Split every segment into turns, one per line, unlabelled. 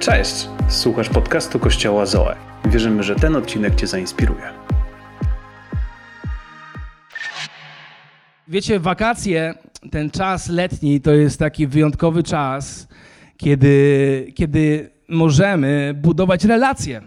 Cześć! Słuchasz podcastu Kościoła Zoe. Wierzymy, że ten odcinek Cię zainspiruje.
Wiecie, wakacje, ten czas letni to jest taki wyjątkowy czas, kiedy, kiedy możemy budować relacje.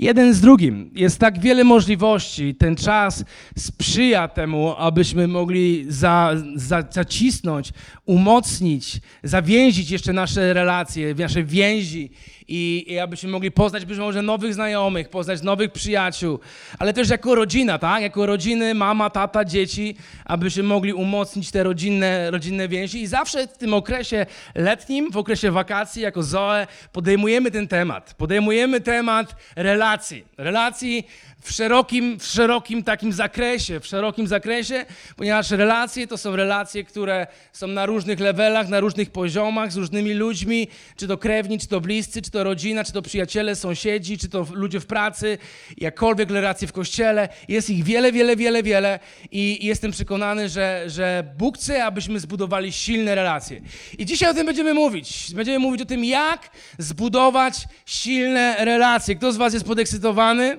Jeden z drugim. Jest tak wiele możliwości. Ten czas sprzyja temu, abyśmy mogli za, za, zacisnąć, umocnić, zawięzić jeszcze nasze relacje, nasze więzi i, i abyśmy mogli poznać być może nowych znajomych, poznać nowych przyjaciół, ale też jako rodzina, tak? Jako rodziny, mama, tata, dzieci, abyśmy mogli umocnić te rodzinne, rodzinne więzi. I zawsze w tym okresie letnim, w okresie wakacji, jako Zoe, podejmujemy ten temat. Podejmujemy temat relacji. Relacji w szerokim, w szerokim takim zakresie, w szerokim zakresie, ponieważ relacje to są relacje, które są na różnych levelach, na różnych poziomach, z różnymi ludźmi, czy to krewni, czy to bliscy, czy to rodzina, czy to przyjaciele, sąsiedzi, czy to ludzie w pracy, jakkolwiek relacje w kościele. Jest ich wiele, wiele, wiele, wiele i jestem przekonany, że, że Bóg chce, abyśmy zbudowali silne relacje. I dzisiaj o tym będziemy mówić. Będziemy mówić o tym, jak zbudować silne relacje. Kto z Was jest podekscytowany?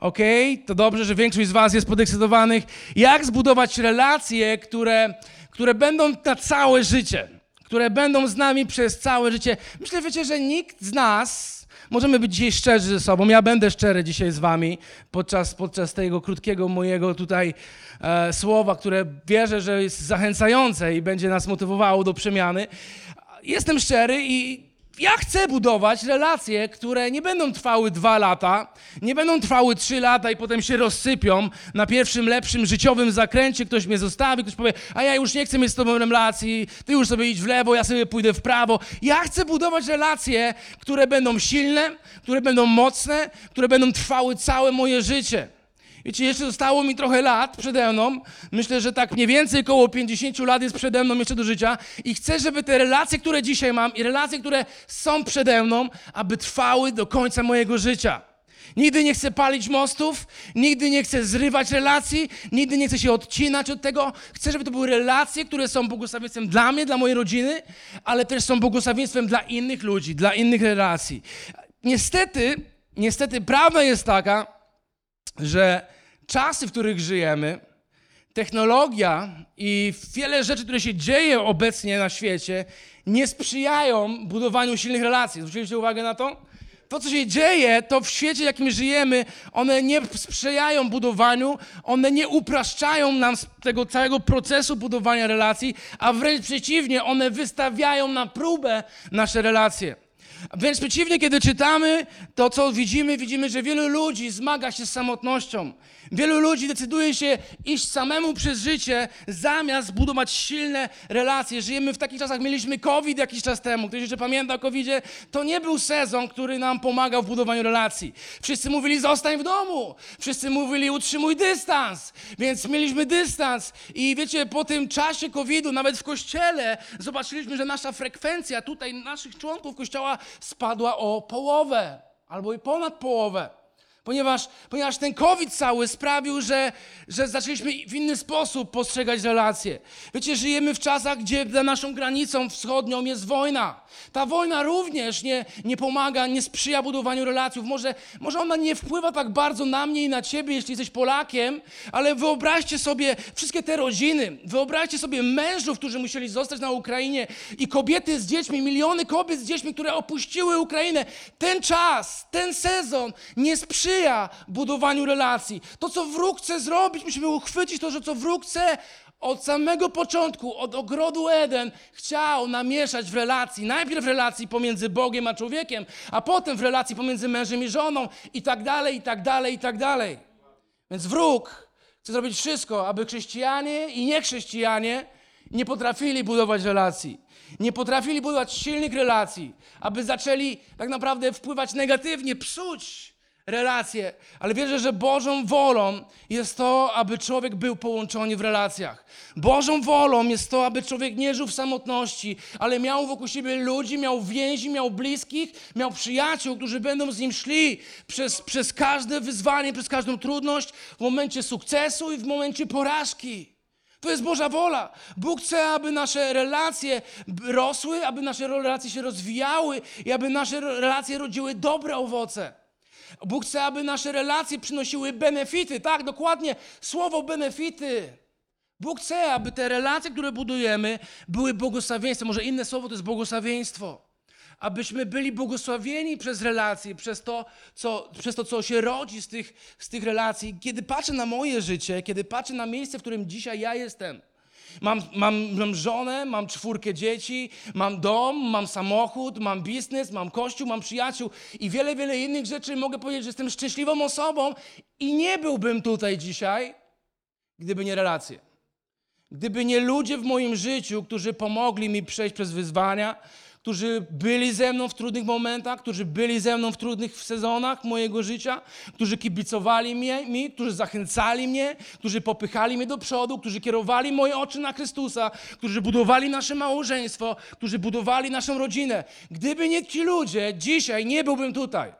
Okay? to dobrze, że większość z Was jest podekscytowanych. Jak zbudować relacje, które, które będą na całe życie, które będą z nami przez całe życie. Myślę, wiecie, że nikt z nas, możemy być dzisiaj szczerzy ze sobą, ja będę szczery dzisiaj z Wami podczas, podczas tego krótkiego mojego tutaj e, słowa, które wierzę, że jest zachęcające i będzie nas motywowało do przemiany. Jestem szczery i ja chcę budować relacje, które nie będą trwały dwa lata, nie będą trwały trzy lata i potem się rozsypią na pierwszym lepszym życiowym zakręcie. Ktoś mnie zostawi, ktoś powie, a ja już nie chcę mieć z tobą relacji, ty już sobie idź w lewo, ja sobie pójdę w prawo. Ja chcę budować relacje, które będą silne, które będą mocne, które będą trwały całe moje życie. Wiecie, jeszcze zostało mi trochę lat przede mną. Myślę, że tak mniej więcej około 50 lat jest przede mną jeszcze do życia. I chcę, żeby te relacje, które dzisiaj mam i relacje, które są przede mną, aby trwały do końca mojego życia. Nigdy nie chcę palić mostów, nigdy nie chcę zrywać relacji, nigdy nie chcę się odcinać od tego. Chcę, żeby to były relacje, które są błogosławieństwem dla mnie, dla mojej rodziny, ale też są błogosławieństwem dla innych ludzi, dla innych relacji. Niestety, niestety prawda jest taka, że czasy, w których żyjemy, technologia i wiele rzeczy, które się dzieje obecnie na świecie, nie sprzyjają budowaniu silnych relacji. Zwróciliście uwagę na to? To, co się dzieje, to w świecie, w jakim żyjemy, one nie sprzyjają budowaniu, one nie upraszczają nam tego całego procesu budowania relacji, a wręcz przeciwnie, one wystawiają na próbę nasze relacje. Wręcz przeciwnie, kiedy czytamy to, co widzimy, widzimy, że wielu ludzi zmaga się z samotnością. Wielu ludzi decyduje się iść samemu przez życie, zamiast budować silne relacje. Żyjemy w takich czasach, mieliśmy COVID jakiś czas temu. Ktoś jeszcze pamięta o COVIDzie? To nie był sezon, który nam pomagał w budowaniu relacji. Wszyscy mówili, zostań w domu. Wszyscy mówili, utrzymuj dystans. Więc mieliśmy dystans. I wiecie, po tym czasie COVID-u, nawet w kościele, zobaczyliśmy, że nasza frekwencja tutaj, naszych członków kościoła spadła o połowę albo i ponad połowę. Ponieważ, ponieważ ten COVID cały sprawił, że, że zaczęliśmy w inny sposób postrzegać relacje. Wiecie, żyjemy w czasach, gdzie za naszą granicą wschodnią jest wojna. Ta wojna również nie, nie pomaga, nie sprzyja budowaniu relacji. Może, może ona nie wpływa tak bardzo na mnie i na ciebie, jeśli jesteś Polakiem, ale wyobraźcie sobie wszystkie te rodziny, wyobraźcie sobie mężów, którzy musieli zostać na Ukrainie i kobiety z dziećmi, miliony kobiet z dziećmi, które opuściły Ukrainę. Ten czas, ten sezon nie sprzyja sprzyja budowaniu relacji. To, co wróg chce zrobić, musimy uchwycić to, że co wróg chce od samego początku, od ogrodu Eden, chciał namieszać w relacji. Najpierw w relacji pomiędzy Bogiem a człowiekiem, a potem w relacji pomiędzy mężem i żoną, i tak dalej, i tak dalej, i tak dalej. Więc wróg chce zrobić wszystko, aby chrześcijanie i niechrześcijanie nie potrafili budować relacji. Nie potrafili budować silnych relacji, aby zaczęli tak naprawdę wpływać negatywnie, psuć relacje, ale wierzę, że Bożą wolą jest to, aby człowiek był połączony w relacjach. Bożą wolą jest to, aby człowiek nie żył w samotności, ale miał wokół siebie ludzi, miał więzi, miał bliskich, miał przyjaciół, którzy będą z nim szli przez, przez każde wyzwanie, przez każdą trudność, w momencie sukcesu i w momencie porażki. To jest Boża wola. Bóg chce, aby nasze relacje rosły, aby nasze relacje się rozwijały i aby nasze relacje rodziły dobre owoce. Bóg chce, aby nasze relacje przynosiły benefity. Tak, dokładnie, słowo benefity. Bóg chce, aby te relacje, które budujemy, były błogosławieństwem. Może inne słowo to jest błogosławieństwo. Abyśmy byli błogosławieni przez relacje, przez to, co, przez to, co się rodzi z tych, z tych relacji. Kiedy patrzę na moje życie, kiedy patrzę na miejsce, w którym dzisiaj ja jestem, Mam, mam, mam żonę, mam czwórkę dzieci, mam dom, mam samochód, mam biznes, mam kościół, mam przyjaciół i wiele, wiele innych rzeczy. Mogę powiedzieć, że jestem szczęśliwą osobą i nie byłbym tutaj dzisiaj, gdyby nie relacje. Gdyby nie ludzie w moim życiu, którzy pomogli mi przejść przez wyzwania, którzy byli ze mną w trudnych momentach, którzy byli ze mną w trudnych sezonach mojego życia, którzy kibicowali mnie, mi, którzy zachęcali mnie, którzy popychali mnie do przodu, którzy kierowali moje oczy na Chrystusa, którzy budowali nasze małżeństwo, którzy budowali naszą rodzinę. Gdyby nie ci ludzie, dzisiaj nie byłbym tutaj.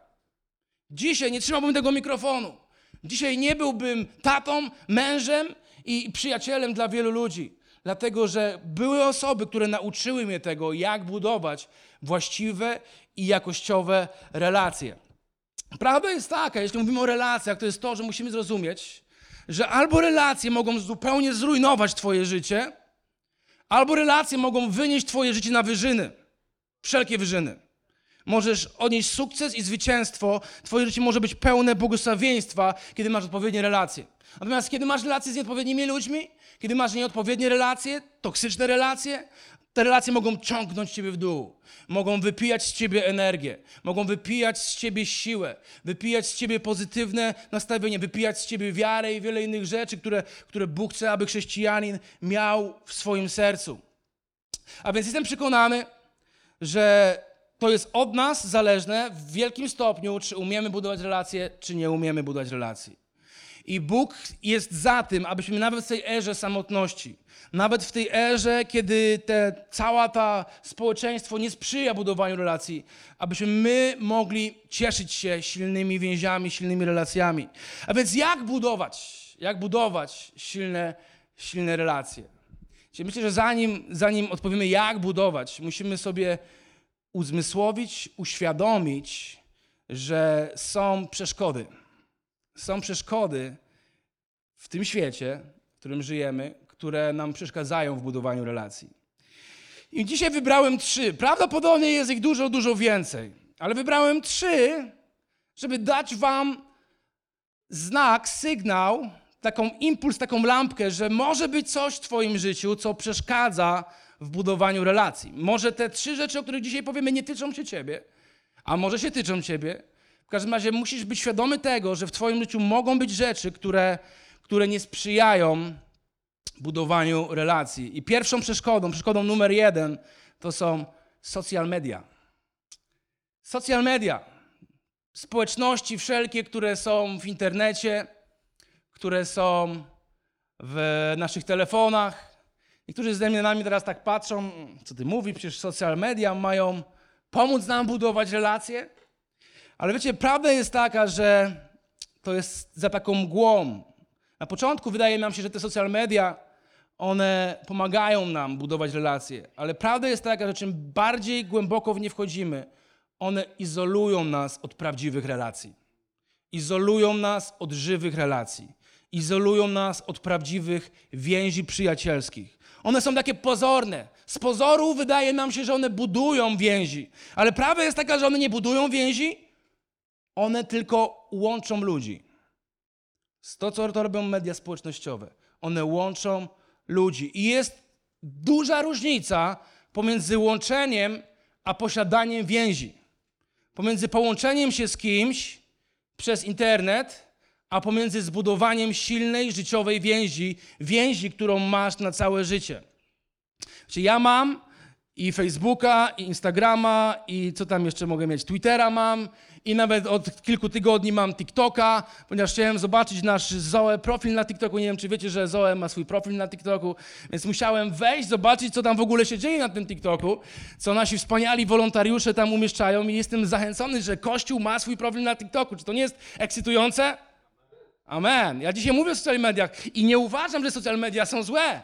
Dzisiaj nie trzymałbym tego mikrofonu. Dzisiaj nie byłbym tatą, mężem i przyjacielem dla wielu ludzi. Dlatego, że były osoby, które nauczyły mnie tego, jak budować właściwe i jakościowe relacje. Prawda jest taka, jeśli mówimy o relacjach, to jest to, że musimy zrozumieć, że albo relacje mogą zupełnie zrujnować Twoje życie, albo relacje mogą wynieść Twoje życie na wyżyny. Wszelkie wyżyny. Możesz odnieść sukces i zwycięstwo. Twoje życie może być pełne błogosławieństwa, kiedy masz odpowiednie relacje. Natomiast kiedy masz relacje z nieodpowiednimi ludźmi, kiedy masz nieodpowiednie relacje, toksyczne relacje, te relacje mogą ciągnąć ciebie w dół. Mogą wypijać z ciebie energię, mogą wypijać z ciebie siłę, wypijać z ciebie pozytywne nastawienie, wypijać z ciebie wiarę i wiele innych rzeczy, które, które Bóg chce, aby chrześcijanin miał w swoim sercu. A więc jestem przekonany, że to jest od nas zależne w wielkim stopniu, czy umiemy budować relacje, czy nie umiemy budować relacji. I Bóg jest za tym, abyśmy nawet w tej erze samotności, nawet w tej erze, kiedy te, cała ta społeczeństwo nie sprzyja budowaniu relacji, abyśmy my mogli cieszyć się silnymi więziami, silnymi relacjami. A więc jak budować, jak budować silne, silne relacje? Myślę, że zanim, zanim odpowiemy, jak budować, musimy sobie uzmysłowić, uświadomić, że są przeszkody. Są przeszkody w tym świecie, w którym żyjemy, które nam przeszkadzają w budowaniu relacji. I dzisiaj wybrałem trzy. Prawdopodobnie jest ich dużo, dużo więcej, ale wybrałem trzy, żeby dać Wam znak, sygnał, taką impuls, taką lampkę, że może być coś w Twoim życiu, co przeszkadza w budowaniu relacji. Może te trzy rzeczy, o których dzisiaj powiemy, nie tyczą się Ciebie, a może się tyczą Ciebie. W każdym razie musisz być świadomy tego, że w Twoim życiu mogą być rzeczy, które, które nie sprzyjają budowaniu relacji. I pierwszą przeszkodą, przeszkodą numer jeden, to są social media. Social media. Społeczności wszelkie, które są w internecie, które są w naszych telefonach. Niektórzy ze mnie na mnie teraz tak patrzą, co ty mówisz, przecież social media mają pomóc nam budować relacje. Ale wiecie, prawda jest taka, że to jest za taką mgłą. Na początku wydaje nam się, że te social media, one pomagają nam budować relacje, ale prawda jest taka, że czym bardziej głęboko w nie wchodzimy, one izolują nas od prawdziwych relacji. Izolują nas od żywych relacji. Izolują nas od prawdziwych więzi przyjacielskich. One są takie pozorne. Z pozoru wydaje nam się, że one budują więzi, ale prawda jest taka, że one nie budują więzi, one tylko łączą ludzi. To, co to robią media społecznościowe. One łączą ludzi. I jest duża różnica pomiędzy łączeniem a posiadaniem więzi. Pomiędzy połączeniem się z kimś przez internet, a pomiędzy zbudowaniem silnej życiowej więzi, więzi, którą masz na całe życie. Czyli ja mam i Facebooka, i Instagrama, i co tam jeszcze mogę mieć? Twittera mam, i nawet od kilku tygodni mam TikToka, ponieważ chciałem zobaczyć nasz Zoe profil na TikToku. Nie wiem, czy wiecie, że Zoe ma swój profil na TikToku, więc musiałem wejść, zobaczyć, co tam w ogóle się dzieje na tym TikToku, co nasi wspaniali wolontariusze tam umieszczają i jestem zachęcony, że Kościół ma swój profil na TikToku. Czy to nie jest ekscytujące? Amen. Ja dzisiaj mówię o social mediach i nie uważam, że social media są złe.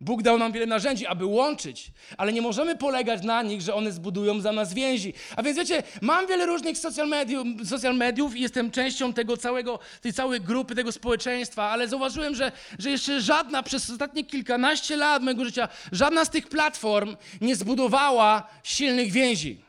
Bóg dał nam wiele narzędzi, aby łączyć, ale nie możemy polegać na nich, że one zbudują za nas więzi. A więc wiecie, mam wiele różnych social mediów, social mediów i jestem częścią tego całego, tej całej grupy, tego społeczeństwa, ale zauważyłem, że, że jeszcze żadna przez ostatnie kilkanaście lat mojego życia, żadna z tych platform nie zbudowała silnych więzi.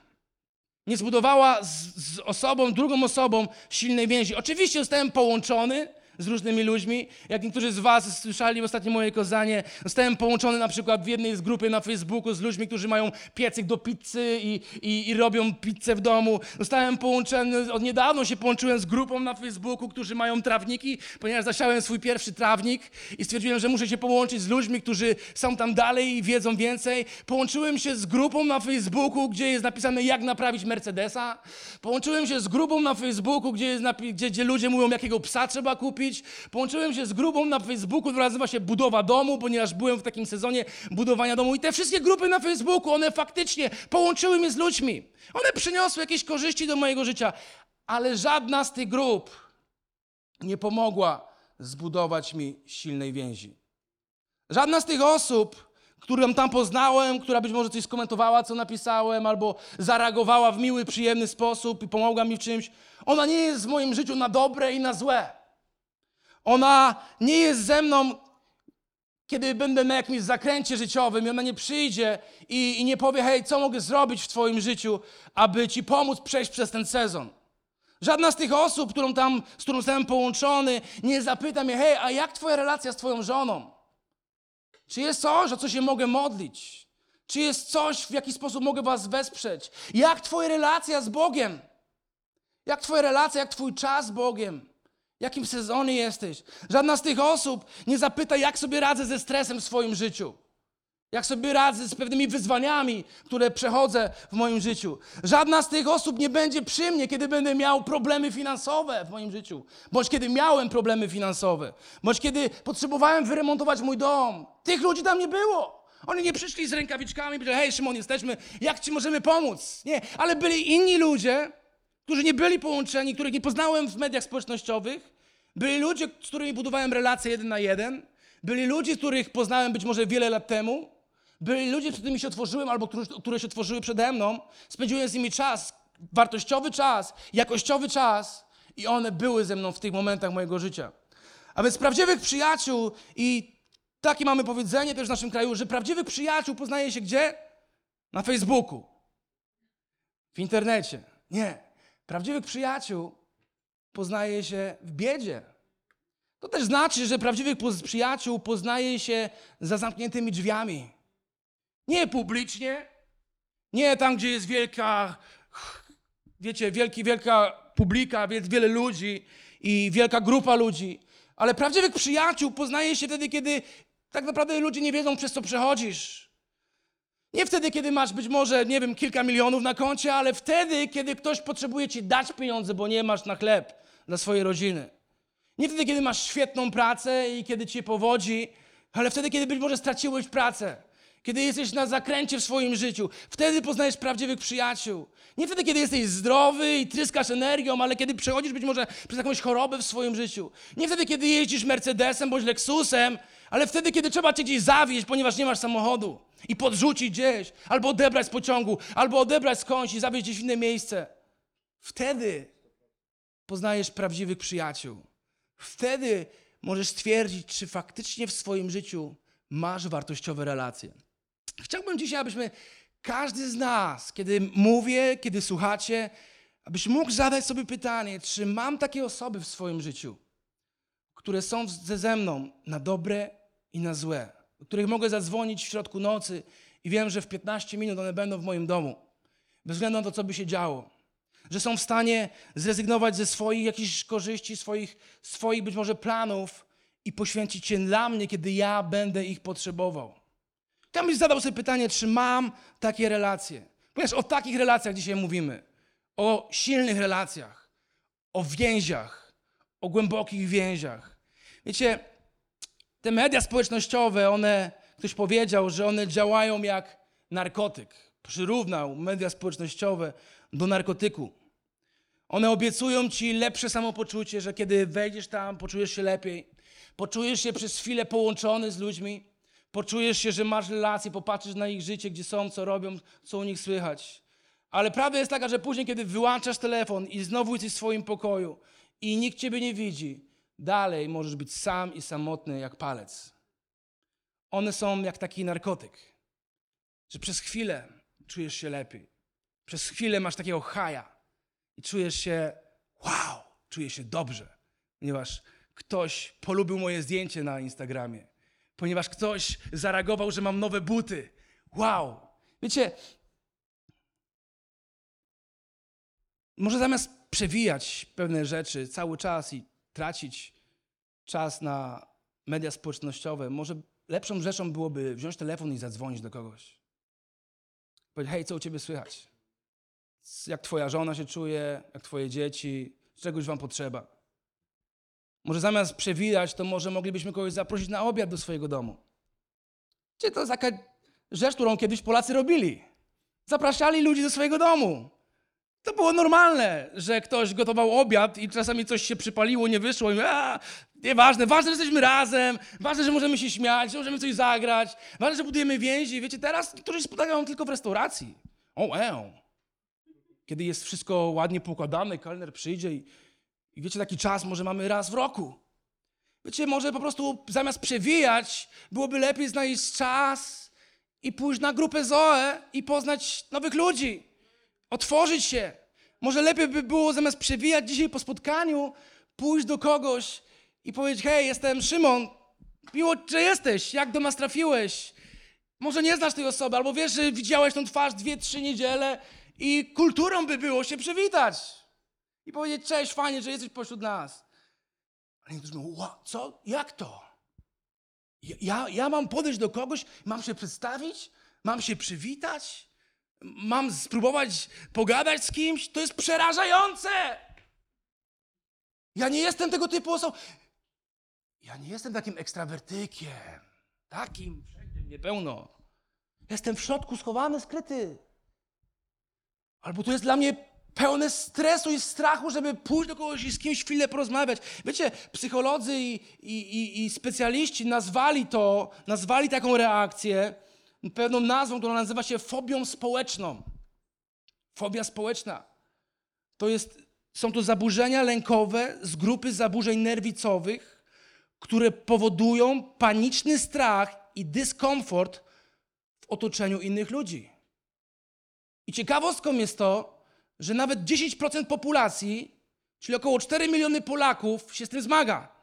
Nie zbudowała z, z osobą, drugą osobą silnej więzi. Oczywiście zostałem połączony z różnymi ludźmi. Jak niektórzy z Was słyszeli w ostatnim moje kazanie, zostałem połączony na przykład w jednej z grupy na Facebooku z ludźmi, którzy mają piecyk do pizzy i, i, i robią pizzę w domu. Zostałem połączony, od niedawno się połączyłem z grupą na Facebooku, którzy mają trawniki, ponieważ zasiałem swój pierwszy trawnik i stwierdziłem, że muszę się połączyć z ludźmi, którzy są tam dalej i wiedzą więcej. Połączyłem się z grupą na Facebooku, gdzie jest napisane jak naprawić Mercedesa. Połączyłem się z grupą na Facebooku, gdzie, jest gdzie, gdzie ludzie mówią, jakiego psa trzeba kupić. Połączyłem się z grupą na Facebooku, która nazywa się Budowa Domu, ponieważ byłem w takim sezonie budowania domu. I te wszystkie grupy na Facebooku, one faktycznie połączyły mnie z ludźmi. One przyniosły jakieś korzyści do mojego życia, ale żadna z tych grup nie pomogła zbudować mi silnej więzi. Żadna z tych osób, którą tam poznałem, która być może coś skomentowała, co napisałem, albo zareagowała w miły, przyjemny sposób i pomogła mi w czymś, ona nie jest w moim życiu na dobre i na złe. Ona nie jest ze mną, kiedy będę na jakimś zakręcie życiowym i ona nie przyjdzie i, i nie powie, hej, co mogę zrobić w twoim życiu, aby ci pomóc przejść przez ten sezon. Żadna z tych osób, którą tam, z którą zostałem połączony, nie zapyta mnie, hej, a jak twoja relacja z twoją żoną? Czy jest coś, o co się mogę modlić? Czy jest coś, w jaki sposób mogę was wesprzeć? Jak twoja relacja z Bogiem? Jak twoja relacja, jak twój czas z Bogiem? Jakim sezonie jesteś? Żadna z tych osób nie zapyta, jak sobie radzę ze stresem w swoim życiu. Jak sobie radzę z pewnymi wyzwaniami, które przechodzę w moim życiu. Żadna z tych osób nie będzie przy mnie, kiedy będę miał problemy finansowe w moim życiu. Bądź kiedy miałem problemy finansowe. Bądź kiedy potrzebowałem wyremontować mój dom. Tych ludzi tam nie było. Oni nie przyszli z rękawiczkami i powiedzieli, hej Szymon, jesteśmy, jak ci możemy pomóc? Nie, ale byli inni ludzie, którzy nie byli połączeni, których nie poznałem w mediach społecznościowych. Byli ludzie, z którymi budowałem relacje jeden na jeden. Byli ludzie, których poznałem być może wiele lat temu. Byli ludzie, przed którymi się otworzyłem albo które się otworzyły przede mną. Spędziłem z nimi czas, wartościowy czas, jakościowy czas i one były ze mną w tych momentach mojego życia. A więc prawdziwych przyjaciół i takie mamy powiedzenie też w naszym kraju, że prawdziwych przyjaciół poznaje się gdzie? Na Facebooku. W internecie. Nie. Prawdziwych przyjaciół poznaje się w biedzie. To też znaczy, że prawdziwych przyjaciół poznaje się za zamkniętymi drzwiami. Nie publicznie, nie tam, gdzie jest wielka, wiecie, wielki, wielka publika, wie- wiele ludzi i wielka grupa ludzi, ale prawdziwych przyjaciół poznaje się wtedy, kiedy tak naprawdę ludzie nie wiedzą, przez co przechodzisz. Nie wtedy, kiedy masz być może, nie wiem, kilka milionów na koncie, ale wtedy, kiedy ktoś potrzebuje ci dać pieniądze, bo nie masz na chleb dla swojej rodziny. Nie wtedy, kiedy masz świetną pracę i kiedy ci się powodzi, ale wtedy, kiedy być może straciłeś pracę. Kiedy jesteś na zakręcie w swoim życiu, wtedy poznajesz prawdziwych przyjaciół. Nie wtedy, kiedy jesteś zdrowy i tryskasz energią, ale kiedy przechodzisz być może przez jakąś chorobę w swoim życiu. Nie wtedy, kiedy jeździsz Mercedesem bądź Lexusem, ale wtedy, kiedy trzeba cię gdzieś zawieźć, ponieważ nie masz samochodu i podrzucić gdzieś, albo odebrać z pociągu, albo odebrać skądś i zawieźć gdzieś w inne miejsce. Wtedy poznajesz prawdziwych przyjaciół. Wtedy możesz stwierdzić, czy faktycznie w swoim życiu masz wartościowe relacje. Chciałbym dzisiaj, abyśmy każdy z nas, kiedy mówię, kiedy słuchacie, abyś mógł zadać sobie pytanie, czy mam takie osoby w swoim życiu, które są ze mną na dobre i na złe, do których mogę zadzwonić w środku nocy i wiem, że w 15 minut one będą w moim domu, bez względu na to, co by się działo że są w stanie zrezygnować ze swoich jakichś korzyści, swoich, swoich być może planów i poświęcić się dla mnie, kiedy ja będę ich potrzebował. Ja bym zadał sobie pytanie, czy mam takie relacje. Ponieważ o takich relacjach dzisiaj mówimy. O silnych relacjach, o więziach, o głębokich więziach. Wiecie, te media społecznościowe, one, ktoś powiedział, że one działają jak narkotyk. Przyrównał media społecznościowe do narkotyku. One obiecują ci lepsze samopoczucie, że kiedy wejdziesz tam, poczujesz się lepiej. Poczujesz się przez chwilę połączony z ludźmi. Poczujesz się, że masz relacje, popatrzysz na ich życie, gdzie są, co robią, co u nich słychać. Ale prawda jest taka, że później, kiedy wyłączasz telefon i znowu jesteś w swoim pokoju i nikt ciebie nie widzi, dalej możesz być sam i samotny jak palec. One są jak taki narkotyk, że przez chwilę czujesz się lepiej. Przez chwilę masz takiego haja i czujesz się wow, czujesz się dobrze, ponieważ ktoś polubił moje zdjęcie na Instagramie, ponieważ ktoś zareagował, że mam nowe buty. Wow. Wiecie, może zamiast przewijać pewne rzeczy cały czas i tracić czas na media społecznościowe, może lepszą rzeczą byłoby wziąć telefon i zadzwonić do kogoś. Powiedzieć, hej, co u ciebie słychać? Jak twoja żona się czuje, jak twoje dzieci, czegoś wam potrzeba. Może zamiast przewijać, to może moglibyśmy kogoś zaprosić na obiad do swojego domu. Czy to jest taka rzecz, którą kiedyś Polacy robili? Zapraszali ludzi do swojego domu. To było normalne, że ktoś gotował obiad i czasami coś się przypaliło, nie wyszło i a, nieważne, ważne, że jesteśmy razem, ważne, że możemy się śmiać, że możemy coś zagrać, ważne, że budujemy więzi. Wiecie, teraz niektórzy spotykają tylko w restauracji. O, e. Kiedy jest wszystko ładnie poukładane, kelner przyjdzie i, i wiecie, taki czas może mamy raz w roku. Wiecie, może po prostu zamiast przewijać, byłoby lepiej znaleźć czas i pójść na grupę Zoe i poznać nowych ludzi otworzyć się. Może lepiej by było zamiast przewijać dzisiaj po spotkaniu, pójść do kogoś i powiedzieć: Hej, jestem Szymon, miło, że jesteś, jak do nas trafiłeś? Może nie znasz tej osoby, albo wiesz, że widziałeś tą twarz dwie, trzy niedziele i kulturą by było się przywitać i powiedzieć: Cześć, fajnie, że jesteś pośród nas. Ale niektórzy mówią: "Ła, Co? Jak to? Ja, ja mam podejść do kogoś, mam się przedstawić, mam się przywitać? mam spróbować pogadać z kimś, to jest przerażające. Ja nie jestem tego typu osobą. Ja nie jestem takim ekstrawertykiem. Takim wszędzie mnie pełno. Jestem w środku schowany, skryty. Albo to jest dla mnie pełne stresu i strachu, żeby pójść do kogoś i z kimś chwilę porozmawiać. Wiecie, psycholodzy i, i, i, i specjaliści nazwali to, nazwali taką reakcję pewną nazwą, która nazywa się fobią społeczną. Fobia społeczna. To jest, są to zaburzenia lękowe z grupy zaburzeń nerwicowych, które powodują paniczny strach i dyskomfort w otoczeniu innych ludzi. I ciekawostką jest to, że nawet 10% populacji, czyli około 4 miliony Polaków, się z tym zmaga.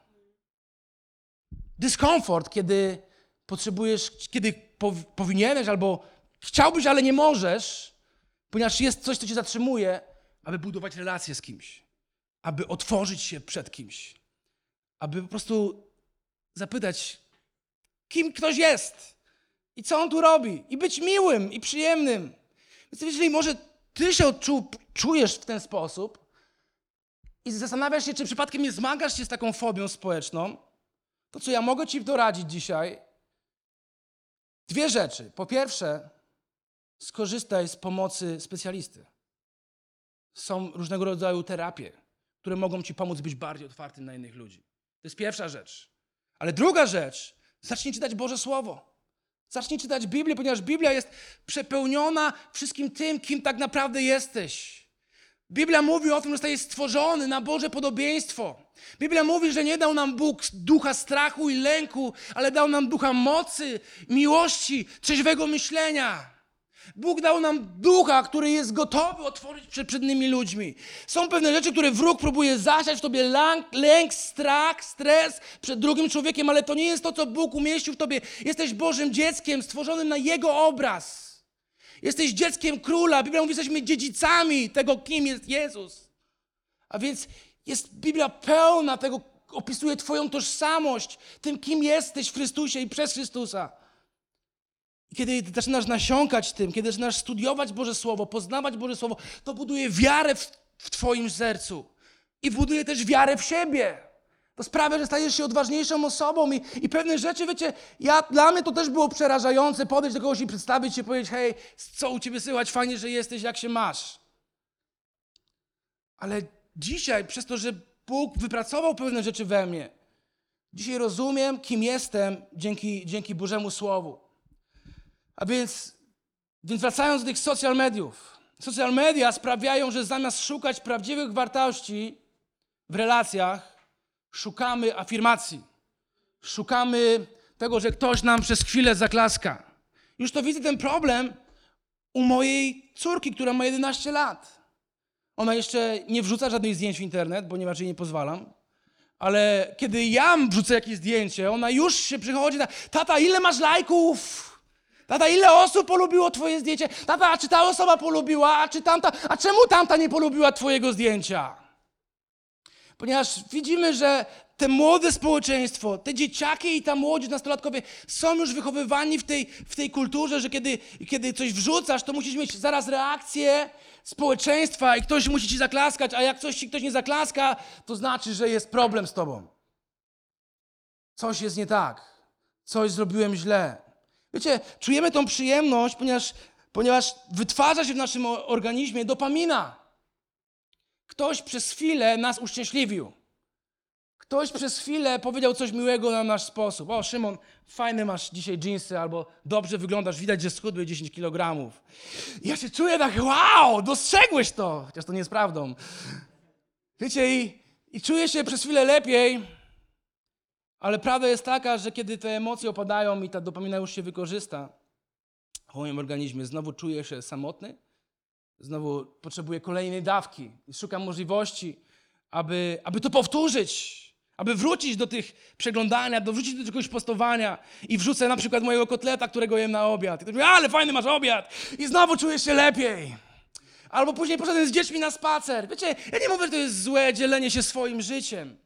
Dyskomfort, kiedy potrzebujesz, kiedy powinieneś albo chciałbyś, ale nie możesz, ponieważ jest coś, co cię zatrzymuje, aby budować relacje z kimś, aby otworzyć się przed kimś, aby po prostu zapytać, kim ktoś jest i co on tu robi, i być miłym i przyjemnym. Więc jeżeli może ty się odczu, czujesz w ten sposób i zastanawiasz się, czy przypadkiem nie zmagasz się z taką fobią społeczną, to co ja mogę ci doradzić dzisiaj, Dwie rzeczy. Po pierwsze, skorzystaj z pomocy specjalisty. Są różnego rodzaju terapie, które mogą ci pomóc być bardziej otwartym na innych ludzi. To jest pierwsza rzecz. Ale druga rzecz, zacznij czytać Boże Słowo. Zacznij czytać Biblię, ponieważ Biblia jest przepełniona wszystkim tym, kim tak naprawdę jesteś. Biblia mówi o tym, że zostaje stworzony na Boże podobieństwo. Biblia mówi, że nie dał nam Bóg ducha strachu i lęku, ale dał nam ducha mocy, miłości, trzeźwego myślenia. Bóg dał nam ducha, który jest gotowy otworzyć przed, przed innymi ludźmi. Są pewne rzeczy, które wróg próbuje zasiać w tobie lęk, lęk, strach, stres przed drugim człowiekiem, ale to nie jest to, co Bóg umieścił w tobie. Jesteś Bożym dzieckiem, stworzonym na Jego obraz. Jesteś dzieckiem króla. Biblia mówi, że jesteśmy dziedzicami tego, kim jest Jezus. A więc jest Biblia pełna tego, opisuje Twoją tożsamość, tym, kim jesteś w Chrystusie i przez Chrystusa. Kiedy zaczynasz nasiąkać tym, kiedy zaczynasz studiować Boże Słowo, poznawać Boże Słowo, to buduje wiarę w, w Twoim sercu i buduje też wiarę w siebie. To sprawia, że stajesz się odważniejszą osobą i, i pewne rzeczy, wiecie, ja, dla mnie to też było przerażające podejść do kogoś i przedstawić się, powiedzieć, hej, co u ciebie słychać, fajnie, że jesteś, jak się masz. Ale dzisiaj, przez to, że Bóg wypracował pewne rzeczy we mnie, Dzisiaj rozumiem, kim jestem dzięki, dzięki Bożemu Słowu. A więc, więc wracając do tych social mediów. Social media sprawiają, że zamiast szukać prawdziwych wartości w relacjach, szukamy afirmacji. Szukamy tego, że ktoś nam przez chwilę zaklaska. Już to widzę ten problem u mojej córki, która ma 11 lat. Ona jeszcze nie wrzuca żadnych zdjęć w internet, bo nie nie pozwalam. Ale kiedy ja wrzucę jakieś zdjęcie, ona już się przychodzi na tata, ile masz lajków? Tata, ile osób polubiło twoje zdjęcie? Tata, a czy ta osoba polubiła? A czy tamta? A czemu tamta nie polubiła twojego zdjęcia? Ponieważ widzimy, że te młode społeczeństwo, te dzieciaki i ta młodzież, nastolatkowie są już wychowywani w tej, w tej kulturze, że kiedy, kiedy coś wrzucasz, to musisz mieć zaraz reakcję społeczeństwa i ktoś musi ci zaklaskać, a jak coś ci ktoś nie zaklaska, to znaczy, że jest problem z tobą. Coś jest nie tak. Coś zrobiłem źle. Wiecie, czujemy tą przyjemność, ponieważ, ponieważ wytwarza się w naszym organizmie dopamina. Ktoś przez chwilę nas uszczęśliwił. Ktoś przez chwilę powiedział coś miłego na nasz sposób. O, Szymon, fajne masz dzisiaj dżinsy, albo dobrze wyglądasz, widać, że schudłeś 10 kg. Ja się czuję tak, wow, dostrzegłeś to, chociaż to nie jest prawdą. Wiecie, i, i czuję się przez chwilę lepiej, ale prawda jest taka, że kiedy te emocje opadają i ta dopamina już się wykorzysta w moim organizmie, znowu czuję się samotny, znowu potrzebuję kolejnej dawki i szukam możliwości, aby, aby to powtórzyć, aby wrócić do tych przeglądania, do wrócić do czegoś postowania i wrzucę na przykład mojego kotleta, którego jem na obiad. I ktoś mówi, ale fajny masz obiad i znowu czujesz się lepiej. Albo później poszedłem z dziećmi na spacer. Wiecie, ja nie mówię, że to jest złe dzielenie się swoim życiem.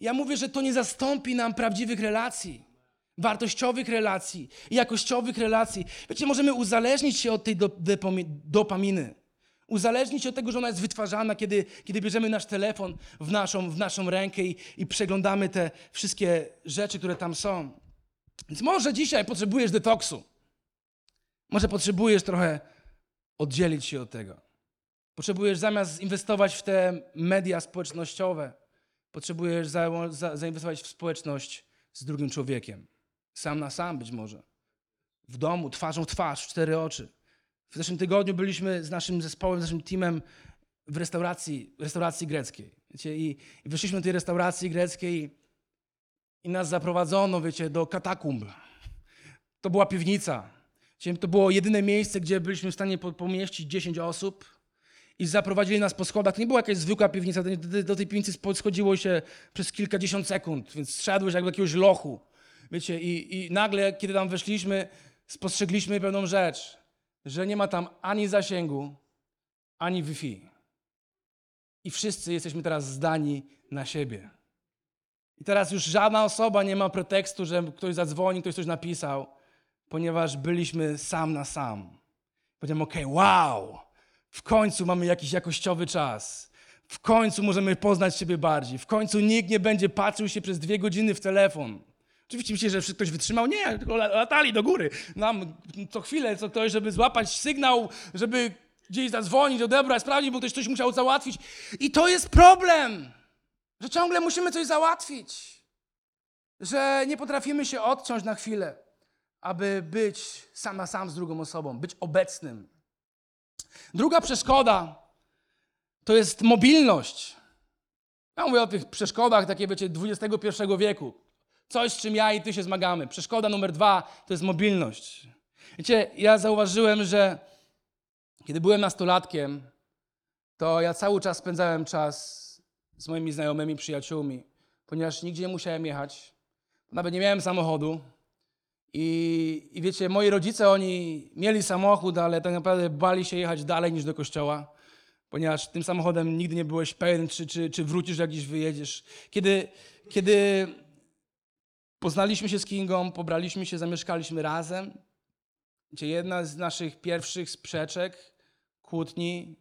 Ja mówię, że to nie zastąpi nam prawdziwych relacji, wartościowych relacji, jakościowych relacji. Wiecie, możemy uzależnić się od tej dopaminy. Uzależnić się od tego, że ona jest wytwarzana, kiedy, kiedy bierzemy nasz telefon w naszą, w naszą rękę i, i przeglądamy te wszystkie rzeczy, które tam są. Więc może dzisiaj potrzebujesz detoksu. Może potrzebujesz trochę oddzielić się od tego. Potrzebujesz zamiast inwestować w te media społecznościowe, potrzebujesz za, za, zainwestować w społeczność z drugim człowiekiem. Sam na sam być może. W domu, twarzą w twarz, w cztery oczy. W zeszłym tygodniu byliśmy z naszym zespołem, z naszym teamem w restauracji, restauracji greckiej. Wiecie, i, I wyszliśmy do tej restauracji greckiej i nas zaprowadzono, wiecie, do katakumb. To była piwnica. Wiecie, To było jedyne miejsce, gdzie byliśmy w stanie po- pomieścić 10 osób i zaprowadzili nas po schodach. To nie była jakaś zwykła piwnica, do, tej piwnicy schodziło się przez kilkadziesiąt sekund, więc szedłeś jak do jakiegoś lochu. Wiecie, i, i nagle, kiedy tam weszliśmy, spostrzegliśmy pewną rzecz, że nie ma tam ani zasięgu, ani Wi-Fi. I wszyscy jesteśmy teraz zdani na siebie. I teraz już żadna osoba nie ma pretekstu, że ktoś zadzwoni, ktoś coś napisał, ponieważ byliśmy sam na sam. Powiedziałem, okej, wow, w końcu mamy jakiś jakościowy czas. W końcu możemy poznać siebie bardziej. W końcu nikt nie będzie patrzył się przez dwie godziny w telefon. Oczywiście myślicie, że ktoś wytrzymał? Nie, tylko la- latali do góry. Nam co chwilę, co ktoś, żeby złapać sygnał, żeby gdzieś zadzwonić, odebrać, sprawdzić, bo ktoś coś musiał załatwić. I to jest problem, że ciągle musimy coś załatwić. Że nie potrafimy się odciąć na chwilę, aby być sam na sam z drugą osobą, być obecnym. Druga przeszkoda to jest mobilność. Ja mówię o tych przeszkodach, takie wiecie, XXI wieku. Coś, z czym ja i ty się zmagamy. Przeszkoda numer dwa to jest mobilność. Wiecie, ja zauważyłem, że kiedy byłem nastolatkiem, to ja cały czas spędzałem czas z moimi znajomymi, przyjaciółmi, ponieważ nigdzie nie musiałem jechać. Nawet nie miałem samochodu. I, I wiecie, moi rodzice, oni mieli samochód, ale tak naprawdę bali się jechać dalej niż do kościoła, ponieważ tym samochodem nigdy nie byłeś pewien, czy, czy, czy wrócisz, jak gdzieś wyjedziesz. Kiedy, kiedy poznaliśmy się z Kingą, pobraliśmy się, zamieszkaliśmy razem, gdzie jedna z naszych pierwszych sprzeczek, kłótni,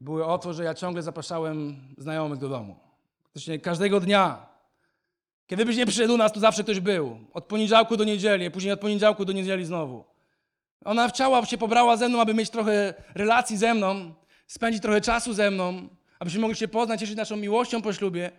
były o to, że ja ciągle zapraszałem znajomych do domu. Praktycznie każdego dnia. Kiedy byś nie przyszedł u nas, to zawsze ktoś był. Od poniedziałku do niedzieli, później od poniedziałku do niedzieli znowu. Ona chciała, się pobrała ze mną, aby mieć trochę relacji ze mną, spędzić trochę czasu ze mną, abyśmy mogli się poznać, cieszyć naszą miłością po ślubie,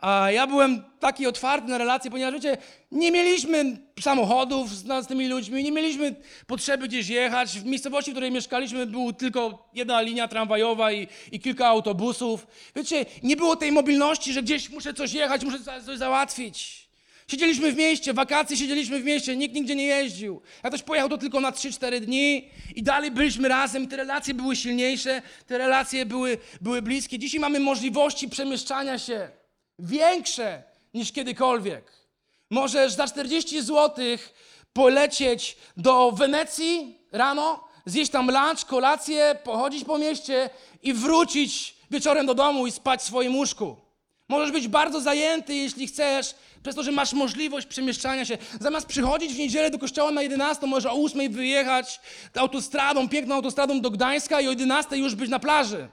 A ja byłem taki otwarty na relacje, ponieważ wiecie, nie mieliśmy samochodów z, z tymi ludźmi, nie mieliśmy potrzeby gdzieś jechać. W miejscowości, w której mieszkaliśmy, była tylko jedna linia tramwajowa i, i kilka autobusów. Wiecie, nie było tej mobilności, że gdzieś muszę coś jechać, muszę coś załatwić. Siedzieliśmy w mieście, wakacje siedzieliśmy w mieście, nikt nigdzie nie jeździł. Jak ktoś pojechał to tylko na 3-4 dni i dalej byliśmy razem te relacje były silniejsze, te relacje były, były bliskie. Dzisiaj mamy możliwości przemieszczania się większe niż kiedykolwiek. Możesz za 40 zł polecieć do Wenecji rano, zjeść tam lunch, kolację, pochodzić po mieście i wrócić wieczorem do domu i spać w swoim łóżku. Możesz być bardzo zajęty, jeśli chcesz, przez to, że masz możliwość przemieszczania się. Zamiast przychodzić w niedzielę do kościoła na 11, możesz o 8 wyjechać autostradą, piękną autostradą do Gdańska i o 11 już być na plaży.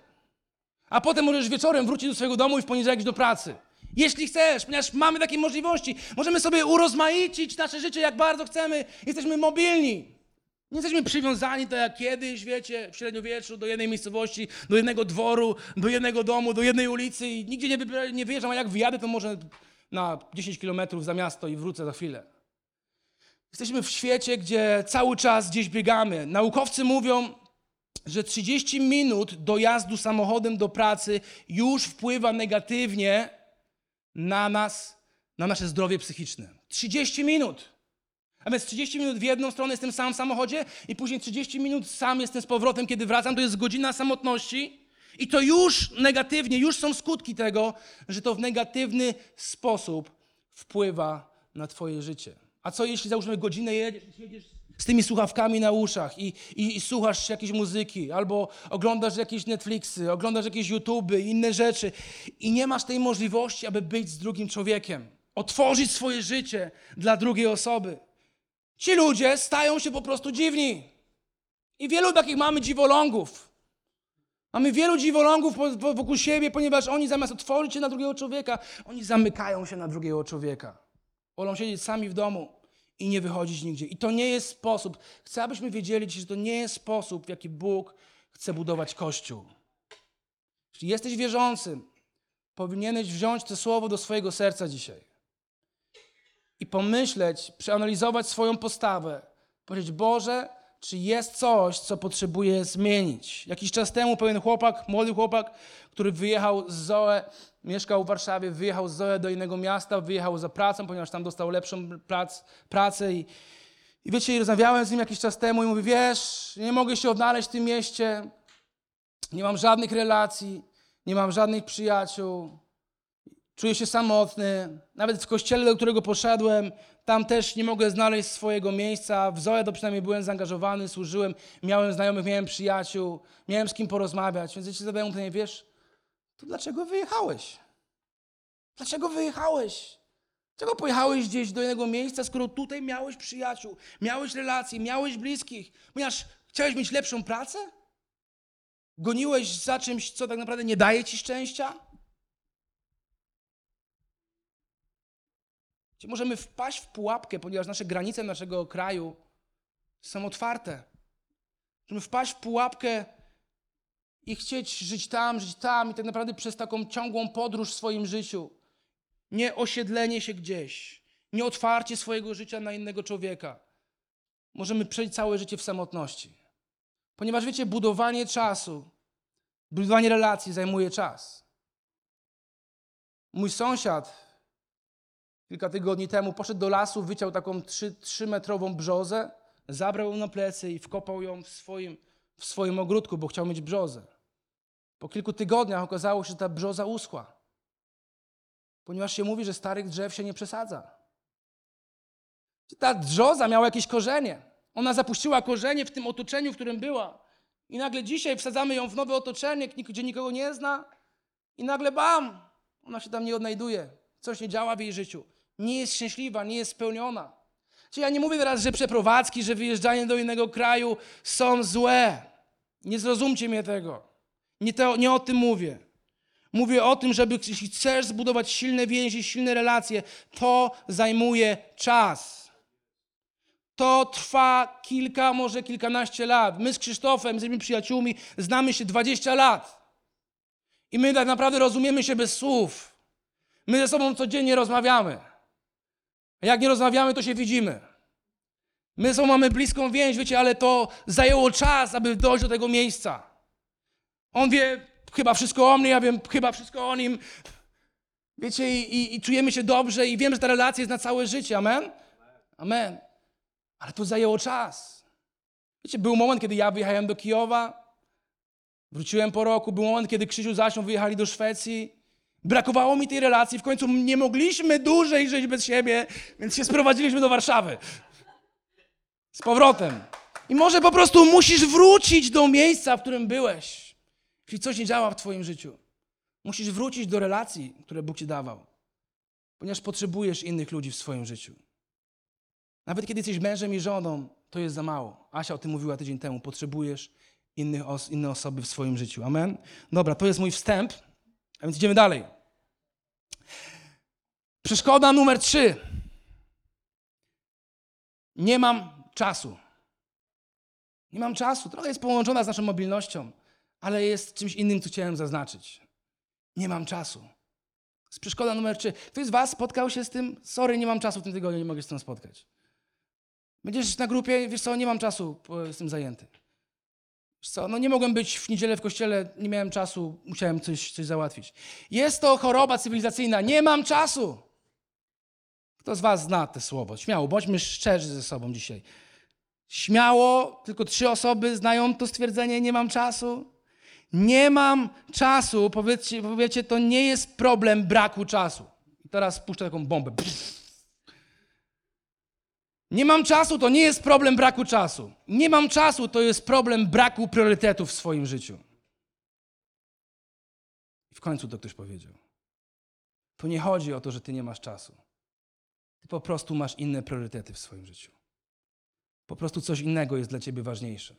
A potem możesz wieczorem wrócić do swojego domu i w poniedziałek iść do pracy. Jeśli chcesz, ponieważ mamy takie możliwości, możemy sobie urozmaicić nasze życie jak bardzo chcemy. Jesteśmy mobilni. Nie jesteśmy przywiązani tak jak kiedyś, wiecie, w średniowieczu, do jednej miejscowości, do jednego dworu, do jednego domu, do jednej ulicy i nigdzie nie, nie wyjeżdżam, a jak wyjadę, to może na 10 kilometrów za miasto i wrócę za chwilę. Jesteśmy w świecie, gdzie cały czas gdzieś biegamy. Naukowcy mówią, że 30 minut dojazdu samochodem do pracy już wpływa negatywnie na nas, na nasze zdrowie psychiczne. 30 minut. A więc 30 minut w jedną stronę jestem sam w samochodzie i później 30 minut sam jestem z powrotem, kiedy wracam, to jest godzina samotności. I to już negatywnie, już są skutki tego, że to w negatywny sposób wpływa na twoje życie. A co jeśli załóżmy godzinę jedziesz, jedziesz z tymi słuchawkami na uszach i, i, i słuchasz jakiejś muzyki, albo oglądasz jakieś Netflixy, oglądasz jakieś YouTuby i inne rzeczy i nie masz tej możliwości, aby być z drugim człowiekiem, otworzyć swoje życie dla drugiej osoby. Ci ludzie stają się po prostu dziwni. I wielu takich mamy dziwolągów. Mamy wielu dziwolągów wokół siebie, ponieważ oni zamiast otworzyć się na drugiego człowieka, oni zamykają się na drugiego człowieka. Wolą siedzieć sami w domu i nie wychodzić nigdzie. I to nie jest sposób. Chcę, abyśmy wiedzieli, że to nie jest sposób, w jaki Bóg chce budować Kościół. Jeśli jesteś wierzącym, powinieneś wziąć to słowo do swojego serca dzisiaj i pomyśleć, przeanalizować swoją postawę. Powiedzieć, Boże, czy jest coś, co potrzebuję zmienić? Jakiś czas temu pewien chłopak, młody chłopak, który wyjechał z Zoe, mieszkał w Warszawie, wyjechał z Zoe do innego miasta, wyjechał za pracą, ponieważ tam dostał lepszą prac, pracę i, i wiecie, rozmawiałem z nim jakiś czas temu i mówi, wiesz, nie mogę się odnaleźć w tym mieście, nie mam żadnych relacji, nie mam żadnych przyjaciół, Czuję się samotny. Nawet w kościele, do którego poszedłem, tam też nie mogę znaleźć swojego miejsca. W Zoe to przynajmniej byłem zaangażowany, służyłem, miałem znajomych, miałem przyjaciół, miałem z kim porozmawiać. Więc ja ci zadaję pytanie, wiesz, to dlaczego wyjechałeś? Dlaczego wyjechałeś? Dlaczego pojechałeś gdzieś do innego miejsca, skoro tutaj miałeś przyjaciół, miałeś relacje, miałeś bliskich? Ponieważ chciałeś mieć lepszą pracę? Goniłeś za czymś, co tak naprawdę nie daje ci szczęścia? Gdzie możemy wpaść w pułapkę, ponieważ nasze granice naszego kraju są otwarte. Możemy wpaść w pułapkę i chcieć żyć tam, żyć tam i tak naprawdę przez taką ciągłą podróż w swoim życiu. Nie osiedlenie się gdzieś, nie otwarcie swojego życia na innego człowieka. Możemy przejść całe życie w samotności. Ponieważ wiecie, budowanie czasu, budowanie relacji zajmuje czas. Mój sąsiad kilka tygodni temu poszedł do lasu, wyciął taką trzy, trzymetrową brzozę, zabrał ją na plecy i wkopał ją w swoim, w swoim ogródku, bo chciał mieć brzozę. Po kilku tygodniach okazało się, że ta brzoza uschła, ponieważ się mówi, że starych drzew się nie przesadza. Ta brzoza miała jakieś korzenie. Ona zapuściła korzenie w tym otoczeniu, w którym była. I nagle dzisiaj wsadzamy ją w nowe otoczenie, gdzie nikogo nie zna, i nagle bam! Ona się tam nie odnajduje. Coś nie działa w jej życiu. Nie jest szczęśliwa, nie jest spełniona. Czyli ja nie mówię teraz, że przeprowadzki, że wyjeżdżanie do innego kraju są złe. Nie zrozumcie mnie tego. Nie, to, nie o tym mówię. Mówię o tym, żeby jeśli chcesz zbudować silne więzi, silne relacje, to zajmuje czas. To trwa kilka, może kilkanaście lat. My z Krzysztofem jesteśmy przyjaciółmi, znamy się 20 lat. I my tak naprawdę rozumiemy się bez słów. My ze sobą codziennie rozmawiamy. A jak nie rozmawiamy, to się widzimy. My ze sobą mamy bliską więź, wiecie, ale to zajęło czas, aby dojść do tego miejsca. On wie chyba wszystko o mnie, ja wiem chyba wszystko o nim. Wiecie, i, i, i czujemy się dobrze i wiem, że ta relacja jest na całe życie. Amen? Amen. Ale to zajęło czas. Wiecie, był moment, kiedy ja wyjechałem do Kijowa, wróciłem po roku, był moment, kiedy Krzysiu z Asią wyjechali do Szwecji. Brakowało mi tej relacji, w końcu nie mogliśmy dłużej żyć bez siebie, więc się sprowadziliśmy do Warszawy. Z powrotem. I może po prostu musisz wrócić do miejsca, w którym byłeś. Jeśli coś nie działa w twoim życiu. Musisz wrócić do relacji, które Bóg ci dawał. Ponieważ potrzebujesz innych ludzi w swoim życiu. Nawet kiedy jesteś mężem i żoną, to jest za mało. Asia o tym mówiła tydzień temu. Potrzebujesz innych os- inne osoby w swoim życiu. Amen? Dobra, to jest mój wstęp, a więc idziemy dalej. Przeszkoda numer trzy. Nie mam czasu. Nie mam czasu. Trochę jest połączona z naszą mobilnością, ale jest czymś innym, co chciałem zaznaczyć. Nie mam czasu. Jest przeszkoda numer trzy. Ktoś z Was spotkał się z tym? Sorry, nie mam czasu w tym tygodniu, nie mogę się z tym spotkać. Będziesz na grupie, wiesz co, nie mam czasu, jestem zajęty. Wiesz co, no nie mogłem być w niedzielę w kościele, nie miałem czasu, musiałem coś, coś załatwić. Jest to choroba cywilizacyjna, nie mam czasu. Kto z was zna te słowo? Śmiało, bądźmy szczerzy ze sobą dzisiaj. Śmiało, tylko trzy osoby znają to stwierdzenie, nie mam czasu. Nie mam czasu, powiedzcie, powiecie, to nie jest problem braku czasu. I teraz puszczę taką bombę. Pff. Nie mam czasu, to nie jest problem braku czasu. Nie mam czasu, to jest problem braku priorytetów w swoim życiu. I w końcu to ktoś powiedział. To nie chodzi o to, że ty nie masz czasu. Ty po prostu masz inne priorytety w swoim życiu. Po prostu coś innego jest dla ciebie ważniejsze.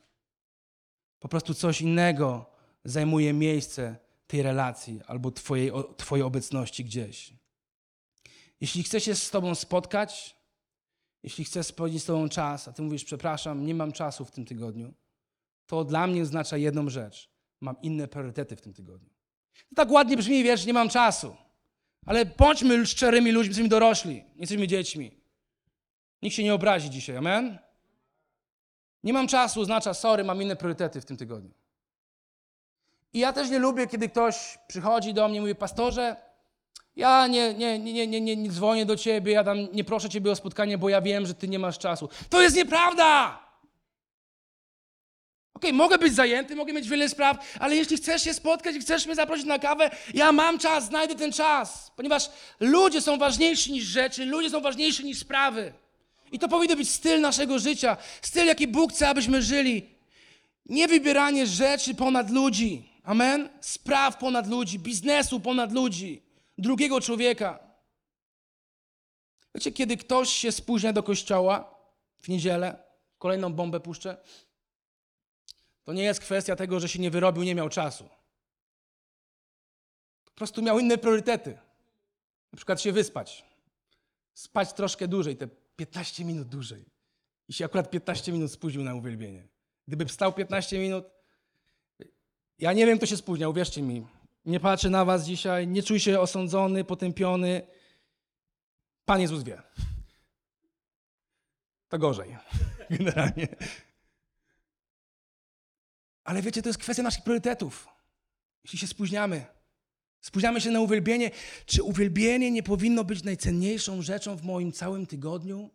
Po prostu coś innego zajmuje miejsce tej relacji albo twojej, twojej obecności gdzieś. Jeśli chcę się z Tobą spotkać, jeśli chcę spędzić z Tobą czas, a Ty mówisz, przepraszam, nie mam czasu w tym tygodniu, to dla mnie oznacza jedną rzecz. Mam inne priorytety w tym tygodniu. To tak ładnie brzmi, wiesz, nie mam czasu. Ale bądźmy szczerymi ludźmi, jesteśmy dorośli, jesteśmy dziećmi. Nikt się nie obrazi dzisiaj, amen? Nie mam czasu oznacza, sorry, mam inne priorytety w tym tygodniu. I ja też nie lubię, kiedy ktoś przychodzi do mnie i mówi, pastorze, ja nie, nie, nie, nie, nie, nie dzwonię do ciebie, ja tam nie proszę ciebie o spotkanie, bo ja wiem, że ty nie masz czasu. To jest nieprawda! Okej, mogę być zajęty, mogę mieć wiele spraw, ale jeśli chcesz się spotkać i chcesz mnie zaprosić na kawę, ja mam czas, znajdę ten czas. Ponieważ ludzie są ważniejsi niż rzeczy, ludzie są ważniejsi niż sprawy. I to powinno być styl naszego życia, styl, jaki Bóg chce, abyśmy żyli. Nie wybieranie rzeczy ponad ludzi. Amen? Spraw ponad ludzi, biznesu ponad ludzi, drugiego człowieka. Wiecie, kiedy ktoś się spóźnia do kościoła w niedzielę, kolejną bombę puszczę, to nie jest kwestia tego, że się nie wyrobił, nie miał czasu. Po prostu miał inne priorytety. Na przykład się wyspać. Spać troszkę dłużej, te 15 minut dłużej. I się akurat 15 minut spóźnił na uwielbienie. Gdyby wstał 15 minut, ja nie wiem, kto się spóźniał, uwierzcie mi. Nie patrzę na was dzisiaj, nie czuj się osądzony, potępiony. Pan Jezus wie. To gorzej, generalnie. Ale wiecie, to jest kwestia naszych priorytetów. Jeśli się spóźniamy, spóźniamy się na uwielbienie, czy uwielbienie nie powinno być najcenniejszą rzeczą w moim całym tygodniu?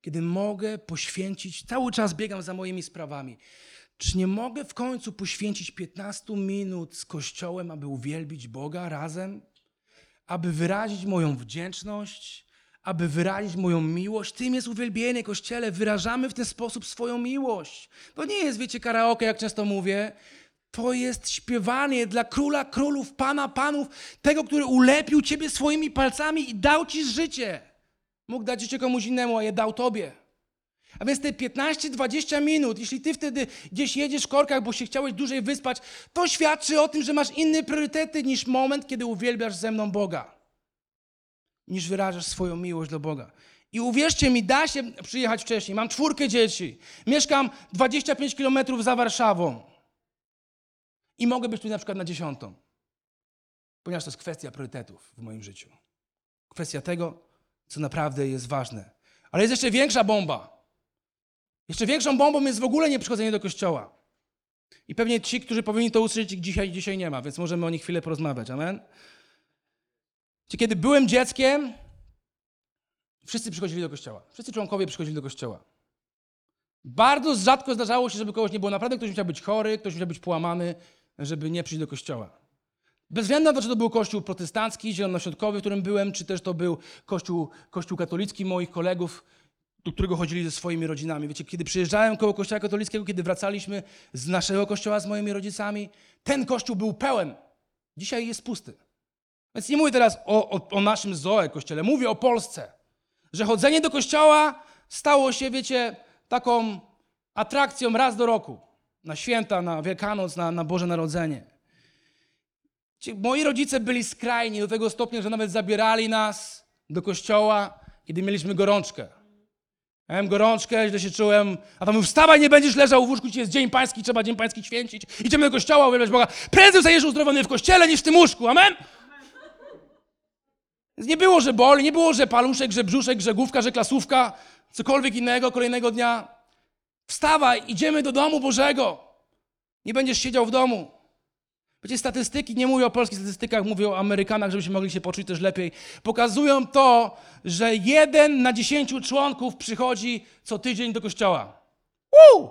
Kiedy mogę poświęcić, cały czas biegam za moimi sprawami. Czy nie mogę w końcu poświęcić 15 minut z Kościołem, aby uwielbić Boga razem? Aby wyrazić moją wdzięczność, aby wyrazić moją miłość. Tym jest uwielbienie, Kościele. Wyrażamy w ten sposób swoją miłość. To nie jest, wiecie, karaoke, jak często mówię. To jest śpiewanie dla króla królów, pana panów, tego, który ulepił ciebie swoimi palcami i dał ci życie. Mógł dać życie komuś innemu, a je dał tobie. A więc te 15-20 minut, jeśli ty wtedy gdzieś jedziesz w korkach, bo się chciałeś dłużej wyspać, to świadczy o tym, że masz inne priorytety niż moment, kiedy uwielbiasz ze mną Boga. Niż wyrażasz swoją miłość do Boga. I uwierzcie mi, da się przyjechać wcześniej. Mam czwórkę dzieci. Mieszkam 25 kilometrów za Warszawą. I mogę być tu na przykład na dziesiątą. ponieważ to jest kwestia priorytetów w moim życiu. Kwestia tego, co naprawdę jest ważne. Ale jest jeszcze większa bomba. Jeszcze większą bombą jest w ogóle nieprzychodzenie do kościoła. I pewnie ci, którzy powinni to usłyszeć, dzisiaj, dzisiaj nie ma, więc możemy o nich chwilę porozmawiać. Amen? Kiedy byłem dzieckiem, wszyscy przychodzili do kościoła. Wszyscy członkowie przychodzili do kościoła. Bardzo rzadko zdarzało się, żeby kogoś nie było. Naprawdę ktoś musiał być chory, ktoś musiał być połamany, żeby nie przyjść do kościoła. Bez względu na to, czy to był kościół protestancki, zielonoświątkowy, w którym byłem, czy też to był kościół, kościół katolicki moich kolegów, do którego chodzili ze swoimi rodzinami. Wiecie, kiedy przyjeżdżałem koło kościoła katolickiego, kiedy wracaliśmy z naszego kościoła z moimi rodzicami, ten kościół był pełen. Dzisiaj jest pusty. Więc nie mówię teraz o, o, o naszym Zoe kościele, mówię o Polsce. Że chodzenie do kościoła stało się, wiecie, taką atrakcją raz do roku. Na święta, na Wielkanoc, na, na Boże Narodzenie. Moi rodzice byli skrajni do tego stopnia, że nawet zabierali nas do kościoła, kiedy mieliśmy gorączkę. Miałem gorączkę, źle się czułem, a tam mówił, wstawaj, nie będziesz leżał w łóżku, dzisiaj jest Dzień Pański, trzeba Dzień Pański święcić. Idziemy do kościoła, uwielbiać Boga. Prędzej zostajesz uzdrowiony w kościele niż w tym łóżku, amen? Więc nie było, że boli, nie było, że paluszek, że brzuszek, że główka, że klasówka, cokolwiek innego kolejnego dnia. Wstawaj, idziemy do domu Bożego. Nie będziesz siedział w domu. Wiecie, statystyki, nie mówię o polskich statystykach, mówię o Amerykanach, żebyśmy mogli się poczuć też lepiej, pokazują to, że jeden na dziesięciu członków przychodzi co tydzień do kościoła. Uuu!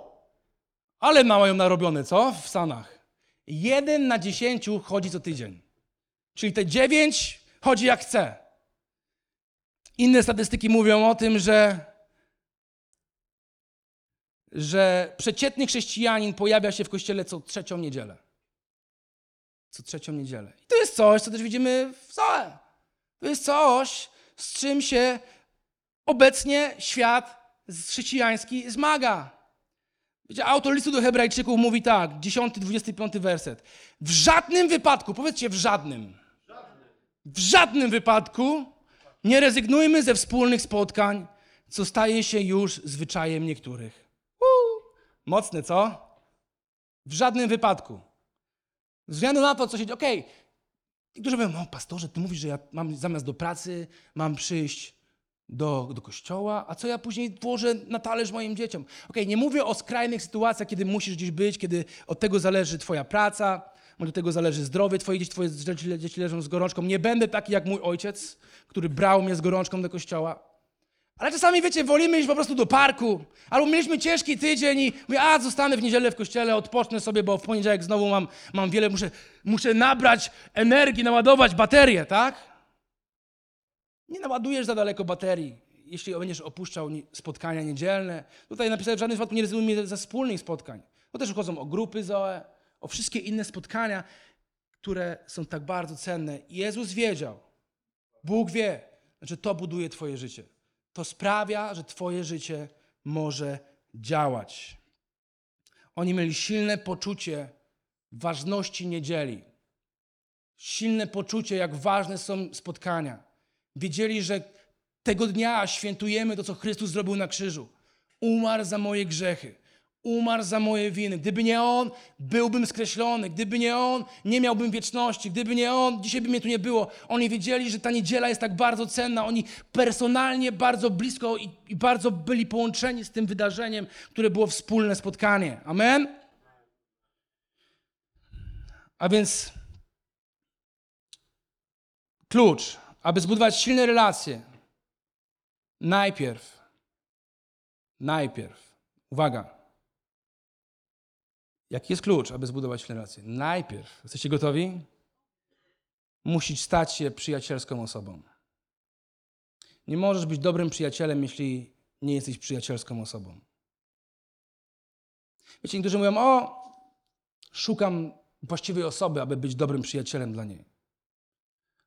Ale mają narobione, co? W Stanach. Jeden na dziesięciu chodzi co tydzień. Czyli te dziewięć chodzi jak chce. Inne statystyki mówią o tym, że, że przeciętny chrześcijanin pojawia się w kościele co trzecią niedzielę. Co trzecią niedzielę. I to jest coś, co też widzimy w Zoe. To jest coś, z czym się obecnie świat chrześcijański zmaga. Wiecie, autor listu do Hebrajczyków mówi tak, 10-25 werset. W żadnym wypadku, powiedzcie w żadnym, w żadnym wypadku nie rezygnujmy ze wspólnych spotkań, co staje się już zwyczajem niektórych. Uu, mocne, co? W żadnym wypadku. Z względu na to, co się dzieje. Okej, niektórzy mówią, no pastorze, ty mówisz, że ja mam zamiast do pracy, mam przyjść do, do kościoła, a co ja później włożę na talerz moim dzieciom? Okej, nie mówię o skrajnych sytuacjach, kiedy musisz gdzieś być, kiedy od tego zależy twoja praca, od tego zależy zdrowie twoje dzieci, twoje dzieci leżą z gorączką. Nie będę taki jak mój ojciec, który brał mnie z gorączką do kościoła. Ale czasami, wiecie, wolimy iść po prostu do parku, albo mieliśmy ciężki tydzień i mówię, a zostanę w niedzielę w kościele, odpocznę sobie, bo w poniedziałek znowu mam, mam wiele, muszę, muszę nabrać energii, naładować baterię, tak? Nie naładujesz za daleko baterii, jeśli będziesz opuszczał spotkania niedzielne. Tutaj napisałem, w żadnym wypadku nie rezygnujmy ze wspólnych spotkań. To też chodzą o grupy Zoe, o wszystkie inne spotkania, które są tak bardzo cenne. Jezus wiedział, Bóg wie, że to buduje Twoje życie. To sprawia, że Twoje życie może działać. Oni mieli silne poczucie ważności niedzieli. Silne poczucie, jak ważne są spotkania. Wiedzieli, że tego dnia świętujemy to, co Chrystus zrobił na krzyżu. Umarł za moje grzechy. Umarł za moje winy. Gdyby nie On, byłbym skreślony. Gdyby nie On, nie miałbym wieczności. Gdyby nie On, dzisiaj by mnie tu nie było. Oni wiedzieli, że ta niedziela jest tak bardzo cenna. Oni personalnie bardzo blisko i, i bardzo byli połączeni z tym wydarzeniem, które było wspólne spotkanie. Amen? A więc klucz, aby zbudować silne relacje, najpierw, najpierw, uwaga, jaki jest klucz, aby zbudować silne relacje? Najpierw, jesteście gotowi? Musisz stać się przyjacielską osobą. Nie możesz być dobrym przyjacielem, jeśli nie jesteś przyjacielską osobą. Wiecie, niektórzy mówią, o, szukam właściwej osoby, aby być dobrym przyjacielem dla niej.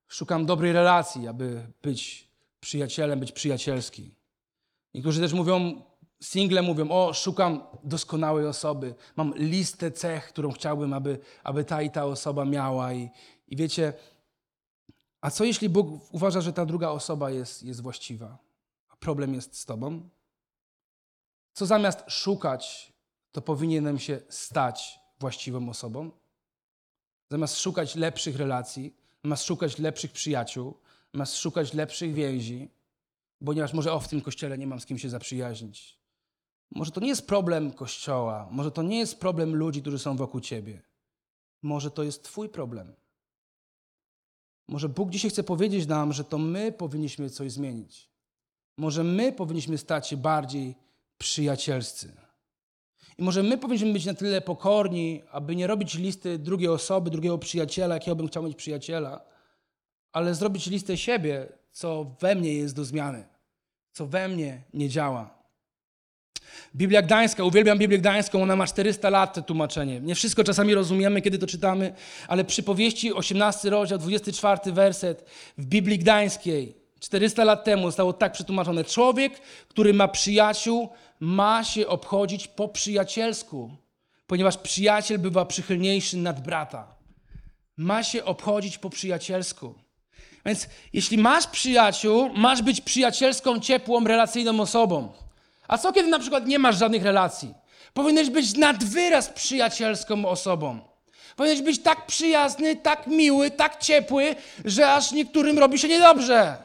Szukam dobrej relacji, aby być przyjacielem, być przyjacielski. Niektórzy też mówią, single mówią, o, szukam doskonałej osoby, mam listę cech, którą chciałbym, aby, aby ta i ta osoba miała. I, i wiecie, a co jeśli Bóg uważa, że ta druga osoba jest, jest właściwa, a problem jest z tobą? Co zamiast szukać, to powinienem się stać właściwą osobą? Zamiast szukać lepszych relacji, masz szukać lepszych przyjaciół, masz szukać lepszych więzi, ponieważ może o w tym kościele nie mam z kim się zaprzyjaźnić. Może to nie jest problem kościoła, może to nie jest problem ludzi, którzy są wokół ciebie. Może to jest Twój problem. Może Bóg dzisiaj chce powiedzieć nam, że to my powinniśmy coś zmienić. Może my powinniśmy stać się bardziej przyjacielscy. I może my powinniśmy być na tyle pokorni, aby nie robić listy drugiej osoby, drugiego przyjaciela, jakiego bym chciał mieć przyjaciela, ale zrobić listę siebie, co we mnie jest do zmiany, co we mnie nie działa. Biblia Gdańska, uwielbiam Biblię Gdańską, ona ma 400 lat, tłumaczenie. Nie wszystko czasami rozumiemy, kiedy to czytamy, ale przypowieści 18 rozdział, 24 werset w Biblii Gdańskiej 400 lat temu zostało tak przetłumaczone. Człowiek, który ma przyjaciół, ma się obchodzić po przyjacielsku, ponieważ przyjaciel bywa przychylniejszy nad brata. Ma się obchodzić po przyjacielsku. Więc jeśli masz przyjaciół, masz być przyjacielską, ciepłą, relacyjną osobą. A co kiedy na przykład nie masz żadnych relacji? Powinieneś być nad wyraz przyjacielską osobą. Powinieneś być tak przyjazny, tak miły, tak ciepły, że aż niektórym robi się niedobrze.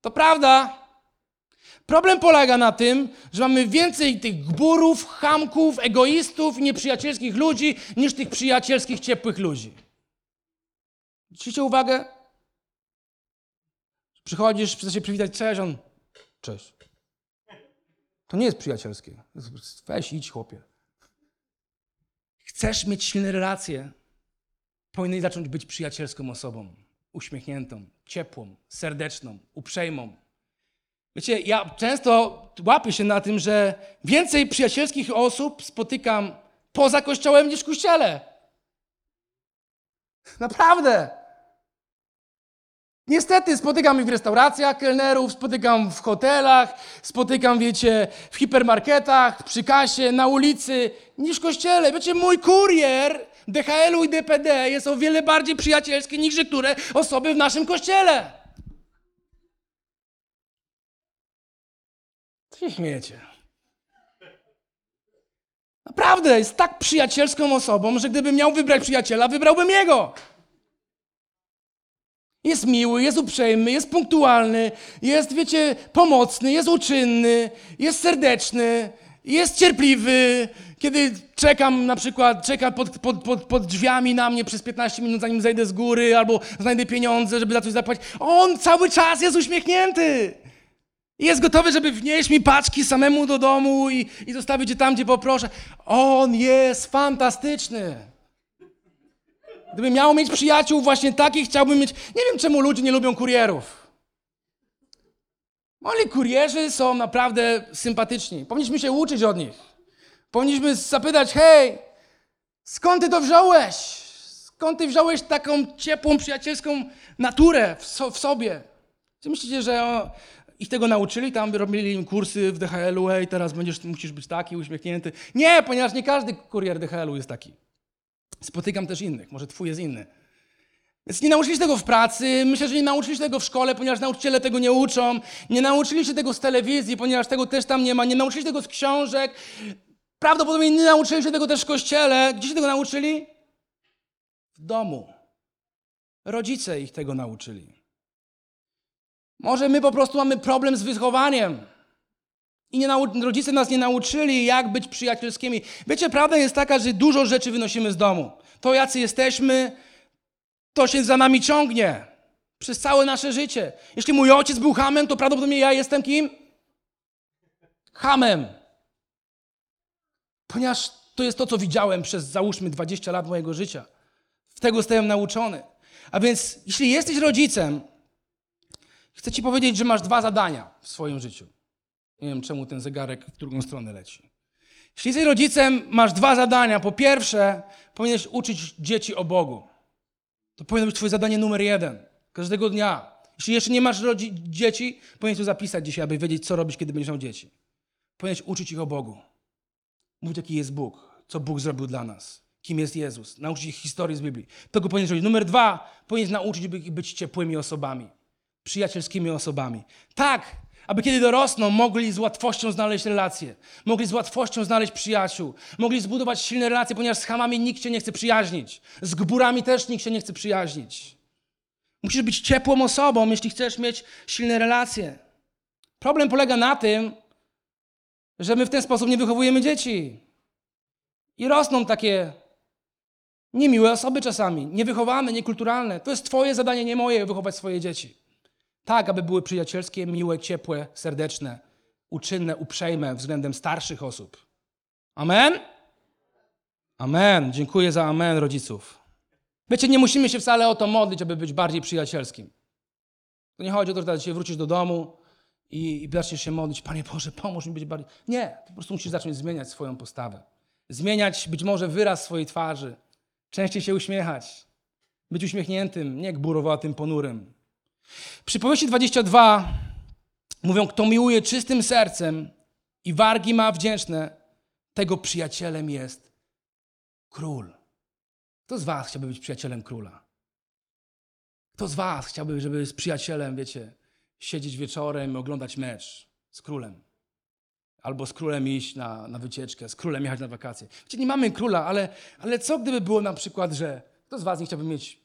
To prawda. Problem polega na tym, że mamy więcej tych gburów, chamków, egoistów, nieprzyjacielskich ludzi, niż tych przyjacielskich, ciepłych ludzi. Zwróćcie uwagę? Przychodzisz, chcesz się przywitać, cześć, on, cześć. To nie jest przyjacielskie. Weź, idź, chłopie. Chcesz mieć silne relacje, powinieneś zacząć być przyjacielską osobą. Uśmiechniętą, ciepłą, serdeczną, uprzejmą. Wiecie, ja często łapię się na tym, że więcej przyjacielskich osób spotykam poza kościołem niż w kościele. Naprawdę. Niestety spotykam ich w restauracjach kelnerów, spotykam w hotelach, spotykam, wiecie, w hipermarketach, przy kasie, na ulicy, niż w kościele. Wiecie, mój kurier DHL-u i DPD jest o wiele bardziej przyjacielski niż niektóre osoby w naszym kościele. Co się śmiejecie? Naprawdę, jest tak przyjacielską osobą, że gdybym miał wybrać przyjaciela, wybrałbym jego. Jest miły, jest uprzejmy, jest punktualny, jest, wiecie, pomocny, jest uczynny, jest serdeczny, jest cierpliwy. Kiedy czekam na przykład, czeka pod, pod, pod, pod drzwiami na mnie przez 15 minut, zanim zejdę z góry, albo znajdę pieniądze, żeby za coś zapłacić, on cały czas jest uśmiechnięty. Jest gotowy, żeby wnieść mi paczki samemu do domu i, i zostawić je tam, gdzie poproszę. On jest fantastyczny. Gdybym miał mieć przyjaciół właśnie takich, chciałbym mieć. Nie wiem, czemu ludzie nie lubią kurierów. Oni kurierzy są naprawdę sympatyczni. Powinniśmy się uczyć od nich. Powinniśmy zapytać: hej, skąd ty to wziąłeś? Skąd ty wziąłeś taką ciepłą, przyjacielską naturę w, so, w sobie? Czy myślicie, że o, ich tego nauczyli? Tam robili im kursy w DHL-u, hej, teraz będziesz, musisz być taki, uśmiechnięty. Nie, ponieważ nie każdy kurier DHL-u jest taki. Spotykam też innych, może twój jest inny. Więc nie nauczyli się tego w pracy, myślę, że nie nauczyli się tego w szkole, ponieważ nauczyciele tego nie uczą. Nie nauczyli się tego z telewizji, ponieważ tego też tam nie ma. Nie nauczyli się tego z książek. Prawdopodobnie nie nauczyli się tego też w kościele. Gdzie się tego nauczyli? W domu. Rodzice ich tego nauczyli. Może my po prostu mamy problem z wychowaniem. I nie nau- rodzice nas nie nauczyli, jak być przyjacielskimi. Wiecie, prawda jest taka, że dużo rzeczy wynosimy z domu. To, jacy jesteśmy, to się za nami ciągnie. Przez całe nasze życie. Jeśli mój ojciec był hamem, to prawdopodobnie ja jestem kim? Hamem. Ponieważ to jest to, co widziałem przez, załóżmy, 20 lat mojego życia. W tego zostałem nauczony. A więc, jeśli jesteś rodzicem, chcę ci powiedzieć, że masz dwa zadania w swoim życiu. Nie wiem, czemu ten zegarek w drugą stronę leci. Jeśli jesteś rodzicem, masz dwa zadania. Po pierwsze, powinieneś uczyć dzieci o Bogu. To powinno być twoje zadanie numer jeden. Każdego dnia. Jeśli jeszcze nie masz dzieci, powinieneś to zapisać dzisiaj, aby wiedzieć, co robić, kiedy będziesz miał dzieci. Powinieneś uczyć ich o Bogu. Mówić, jaki jest Bóg. Co Bóg zrobił dla nas. Kim jest Jezus. Nauczyć ich historii z Biblii. Tego powinieneś robić. Numer dwa, powinieneś nauczyć ich być ciepłymi osobami. Przyjacielskimi osobami. Tak, Aby kiedy dorosną, mogli z łatwością znaleźć relacje, mogli z łatwością znaleźć przyjaciół, mogli zbudować silne relacje, ponieważ z chamami nikt się nie chce przyjaźnić, z gburami też nikt się nie chce przyjaźnić. Musisz być ciepłą osobą, jeśli chcesz mieć silne relacje. Problem polega na tym, że my w ten sposób nie wychowujemy dzieci. I rosną takie niemiłe osoby czasami, niewychowane, niekulturalne. To jest Twoje zadanie, nie moje, wychować swoje dzieci. Tak, aby były przyjacielskie, miłe, ciepłe, serdeczne, uczynne, uprzejme względem starszych osób. Amen? Amen. Dziękuję za amen, rodziców. Wiecie, nie musimy się wcale o to modlić, aby być bardziej przyjacielskim. To nie chodzi o to, że dzisiaj wrócisz do domu i, i zaczniesz się modlić, Panie Boże, pomóż mi być bardziej... Nie, po prostu musisz zacząć zmieniać swoją postawę. Zmieniać być może wyraz swojej twarzy. Częściej się uśmiechać. Być uśmiechniętym, nie gburowatym, ponurym. Przypowieści 22 mówią, kto miłuje czystym sercem i wargi ma wdzięczne, tego przyjacielem jest król. Kto z was chciałby być przyjacielem króla? Kto z was chciałby, żeby z przyjacielem, wiecie, siedzieć wieczorem i oglądać mecz z królem? Albo z królem iść na, na wycieczkę, z królem jechać na wakacje. Wiecie, nie mamy króla, ale, ale co gdyby było na przykład, że kto z was nie chciałby mieć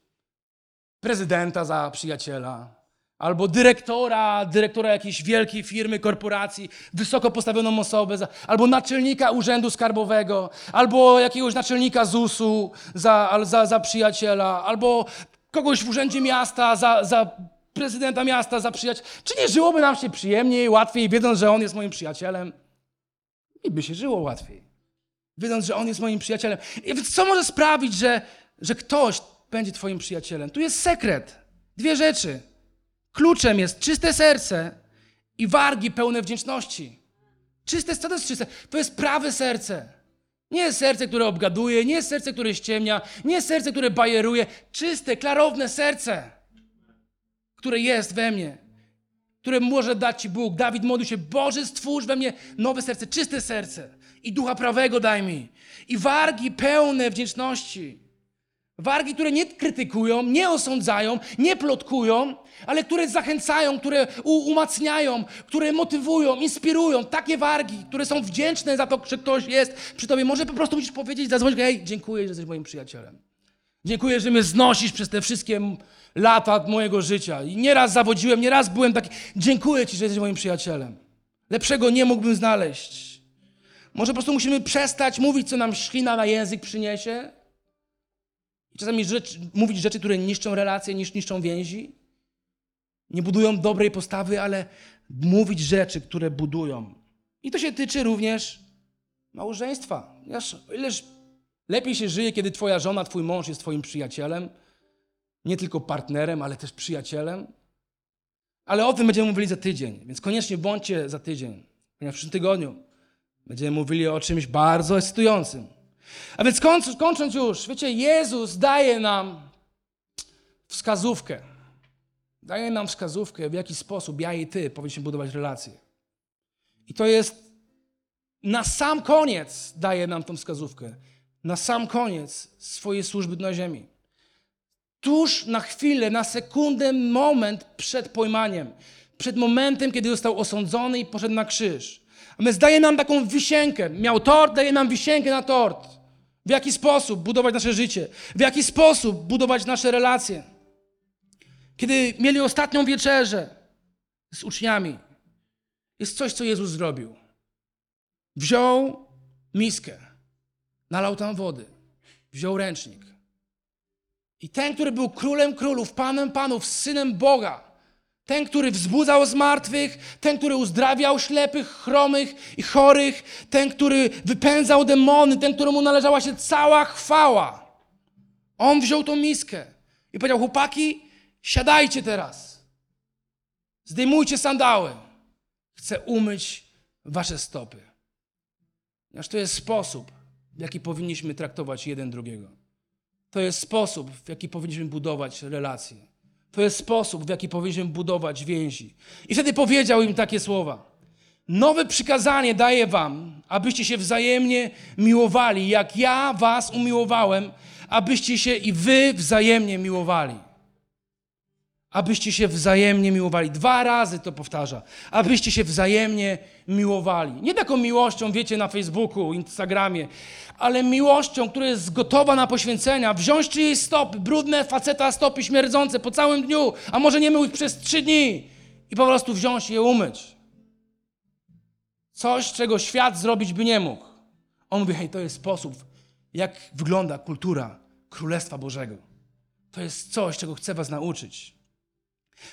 prezydenta za przyjaciela, albo dyrektora, dyrektora jakiejś wielkiej firmy, korporacji, wysoko postawioną osobę, za, albo naczelnika urzędu skarbowego, albo jakiegoś naczelnika ZUS-u za, za, za przyjaciela, albo kogoś w urzędzie miasta za, za prezydenta miasta, za przyjaciela. Czy nie żyłoby nam się przyjemniej, łatwiej, wiedząc, że on jest moim przyjacielem? I by się żyło łatwiej, wiedząc, że on jest moim przyjacielem. I co może sprawić, że, że ktoś będzie twoim przyjacielem? Tu jest sekret. Dwie rzeczy. Kluczem jest czyste serce i wargi pełne wdzięczności. Czyste, co to jest czyste? To jest prawe serce. Nie jest serce, które obgaduje, nie jest serce, które ściemnia, nie jest serce, które bajeruje. Czyste, klarowne serce, które jest we mnie, które może dać Ci Bóg. Dawid modlił się, Boże, stwórz we mnie nowe serce, czyste serce i ducha prawego daj mi. I wargi pełne wdzięczności. Wargi, które nie krytykują, nie osądzają, nie plotkują, ale które zachęcają, które umacniają, które motywują, inspirują. Takie wargi, które są wdzięczne za to, że ktoś jest przy tobie. Może po prostu musisz powiedzieć, zadzwonić, hej, dziękuję, że jesteś moim przyjacielem. Dziękuję, że mnie znosisz przez te wszystkie lata mojego życia. I nieraz zawodziłem, nieraz byłem taki. Dziękuję ci, że jesteś moim przyjacielem. Lepszego nie mógłbym znaleźć. Może po prostu musimy przestać mówić, co nam ślina na język przyniesie. Czasami rzecz, mówić rzeczy, które niszczą relacje, niż niszczą więzi. Nie budują dobrej postawy, ale mówić rzeczy, które budują. I to się tyczy również małżeństwa. Ileż lepiej się żyje, kiedy twoja żona, twój mąż jest twoim przyjacielem, nie tylko partnerem, ale też przyjacielem. Ale o tym będziemy mówili za tydzień, więc koniecznie bądźcie za tydzień, ponieważ w przyszłym tygodniu będziemy mówili o czymś bardzo ekscytującym. A więc kończąc, już, wiecie, Jezus daje nam wskazówkę. Daje nam wskazówkę, w jaki sposób ja i ty powinniśmy budować relacje. I to jest na sam koniec daje nam tą wskazówkę. Na sam koniec swojej służby na ziemi. Tuż na chwilę, na sekundę, moment przed pojmaniem. Przed momentem, kiedy został osądzony i poszedł na krzyż. A więc daje nam taką wisienkę. Miał tort, daje nam wisienkę na tort. W jaki sposób budować nasze życie? W jaki sposób budować nasze relacje? Kiedy mieli ostatnią wieczerzę z uczniami, jest coś, co Jezus zrobił. Wziął miskę, nalał tam wody, wziął ręcznik. I ten, który był królem królów, panem panów, synem Boga, ten, który wzbudzał z martwych, ten, który uzdrawiał ślepych, chromych i chorych, ten, który wypędzał demony, ten, któremu należała się cała chwała. On wziął tą miskę i powiedział: Chłopaki, siadajcie teraz. Zdejmujcie sandały. Chcę umyć wasze stopy. Ponieważ to jest sposób, w jaki powinniśmy traktować jeden drugiego. To jest sposób, w jaki powinniśmy budować relacje. To jest sposób, w jaki powinniśmy budować więzi. I wtedy powiedział im takie słowa. Nowe przykazanie daję wam, abyście się wzajemnie miłowali, jak ja was umiłowałem, abyście się i wy wzajemnie miłowali. Abyście się wzajemnie miłowali. Dwa razy to powtarza. Abyście się wzajemnie miłowali. Nie taką miłością, wiecie, na Facebooku, Instagramie, ale miłością, która jest gotowa na poświęcenia. Wziąć czyjeś stopy, brudne faceta stopy śmierdzące po całym dniu, a może nie mył przez trzy dni i po prostu wziąć je umyć. Coś, czego świat zrobić by nie mógł. On mówi, hej, to jest sposób, jak wygląda kultura Królestwa Bożego. To jest coś, czego chcę was nauczyć.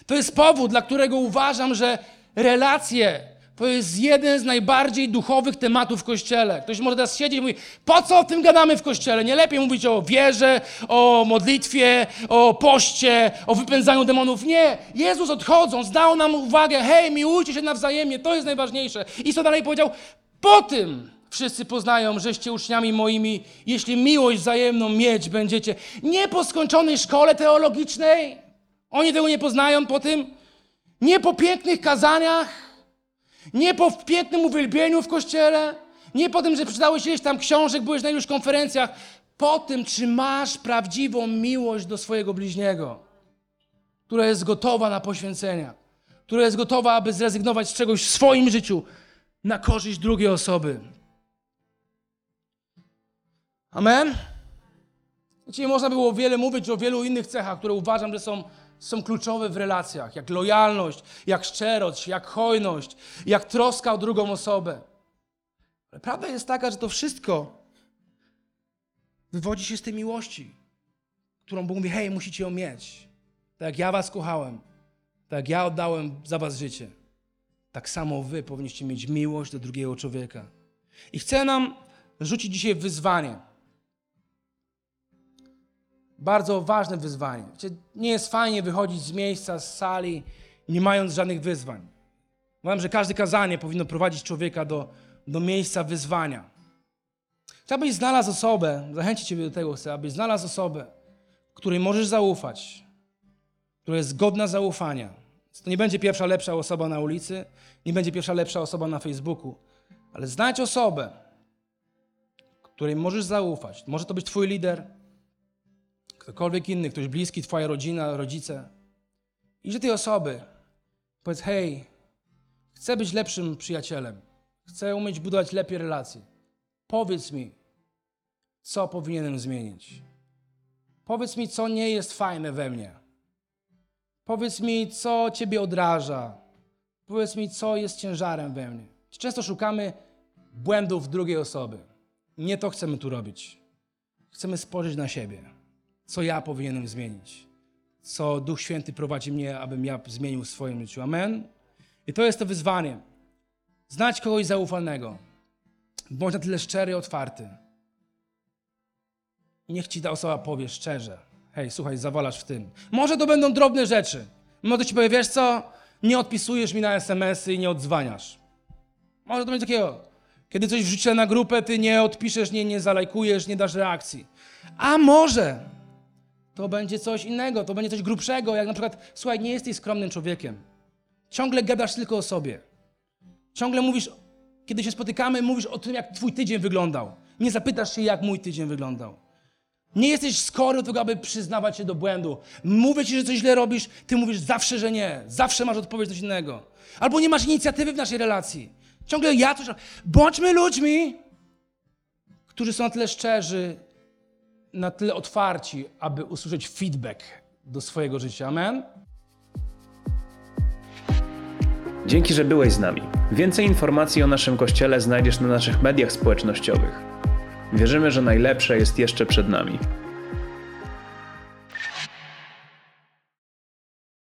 To jest powód, dla którego uważam, że relacje to jest jeden z najbardziej duchowych tematów w Kościele. Ktoś może teraz siedzieć i mówi, po co o tym gadamy w Kościele? Nie lepiej mówić o wierze, o modlitwie, o poście, o wypędzaniu demonów. Nie. Jezus odchodząc dał nam uwagę, hej, miłujcie się nawzajemnie, to jest najważniejsze. I co dalej powiedział? Po tym wszyscy poznają, żeście uczniami moimi, jeśli miłość wzajemną mieć będziecie. Nie po skończonej szkole teologicznej, oni tego nie poznają po tym, nie po pięknych kazaniach, nie po pięknym uwielbieniu w kościele, nie po tym, że przeczytałeś ileś tam książek, byłeś na iluś konferencjach, po tym, czy masz prawdziwą miłość do swojego bliźniego, która jest gotowa na poświęcenia, która jest gotowa, aby zrezygnować z czegoś w swoim życiu na korzyść drugiej osoby. Amen? Wiecie, można było wiele mówić o wielu innych cechach, które uważam, że są, są kluczowe w relacjach, jak lojalność, jak szczerość, jak hojność, jak troska o drugą osobę. Ale prawda jest taka, że to wszystko wywodzi się z tej miłości, którą Bóg mówi, hej, musicie ją mieć. Tak jak ja was kochałem, tak jak ja oddałem za was życie, tak samo wy powinniście mieć miłość do drugiego człowieka. I chcę nam rzucić dzisiaj wyzwanie bardzo ważne wyzwanie. Nie jest fajnie wychodzić z miejsca, z sali, nie mając żadnych wyzwań. Uważam, że każde kazanie powinno prowadzić człowieka do, do miejsca wyzwania. Chciałbyś znalazł osobę, zachęcić Ciebie do tego chcę, abyś znalazł osobę, której możesz zaufać, która jest godna zaufania. To nie będzie pierwsza lepsza osoba na ulicy, nie będzie pierwsza lepsza osoba na Facebooku, ale znajdź osobę, której możesz zaufać. Może to być Twój lider, ktokolwiek inny, ktoś bliski, twoja rodzina, rodzice. I do tej osoby powiedz, hej, chcę być lepszym przyjacielem. Chcę umieć budować lepiej relacje. Powiedz mi, co powinienem zmienić. Powiedz mi, co nie jest fajne we mnie. Powiedz mi, co ciebie odraża. Powiedz mi, co jest ciężarem we mnie. Często szukamy błędów drugiej osoby. Nie to chcemy tu robić. Chcemy spojrzeć na siebie co ja powinienem zmienić, co Duch Święty prowadzi mnie, abym ja zmienił w swoim życiu. Amen? I to jest to wyzwanie. Znać kogoś zaufanego. Bądź na tyle szczery i otwarty. Niech ci ta osoba powie szczerze. Hej, słuchaj, zawalasz w tym. Może to będą drobne rzeczy. Może ci powie, wiesz co, nie odpisujesz mi na SMS-y i nie odzwaniasz. Może to będzie takiego. Kiedy coś wrzucę na grupę, ty nie odpiszesz, nie, nie zalajkujesz, nie dasz reakcji. A może to będzie coś innego, to będzie coś grubszego, jak na przykład, słuchaj, nie jesteś skromnym człowiekiem. Ciągle gadasz tylko o sobie. Ciągle mówisz, kiedy się spotykamy, mówisz o tym, jak twój tydzień wyglądał. Nie zapytasz się, jak mój tydzień wyglądał. Nie jesteś skory do tego, aby przyznawać się do błędu. Mówię ci, że coś źle robisz, ty mówisz zawsze, że nie. Zawsze masz odpowiedź coś innego. Albo nie masz inicjatywy w naszej relacji. Ciągle ja coś... Bądźmy ludźmi, którzy są na tyle szczerzy, na tyle otwarci, aby usłyszeć feedback do swojego życia. Amen?
Dzięki, że byłeś z nami. Więcej informacji o naszym kościele znajdziesz na naszych mediach społecznościowych. Wierzymy, że najlepsze jest jeszcze przed nami.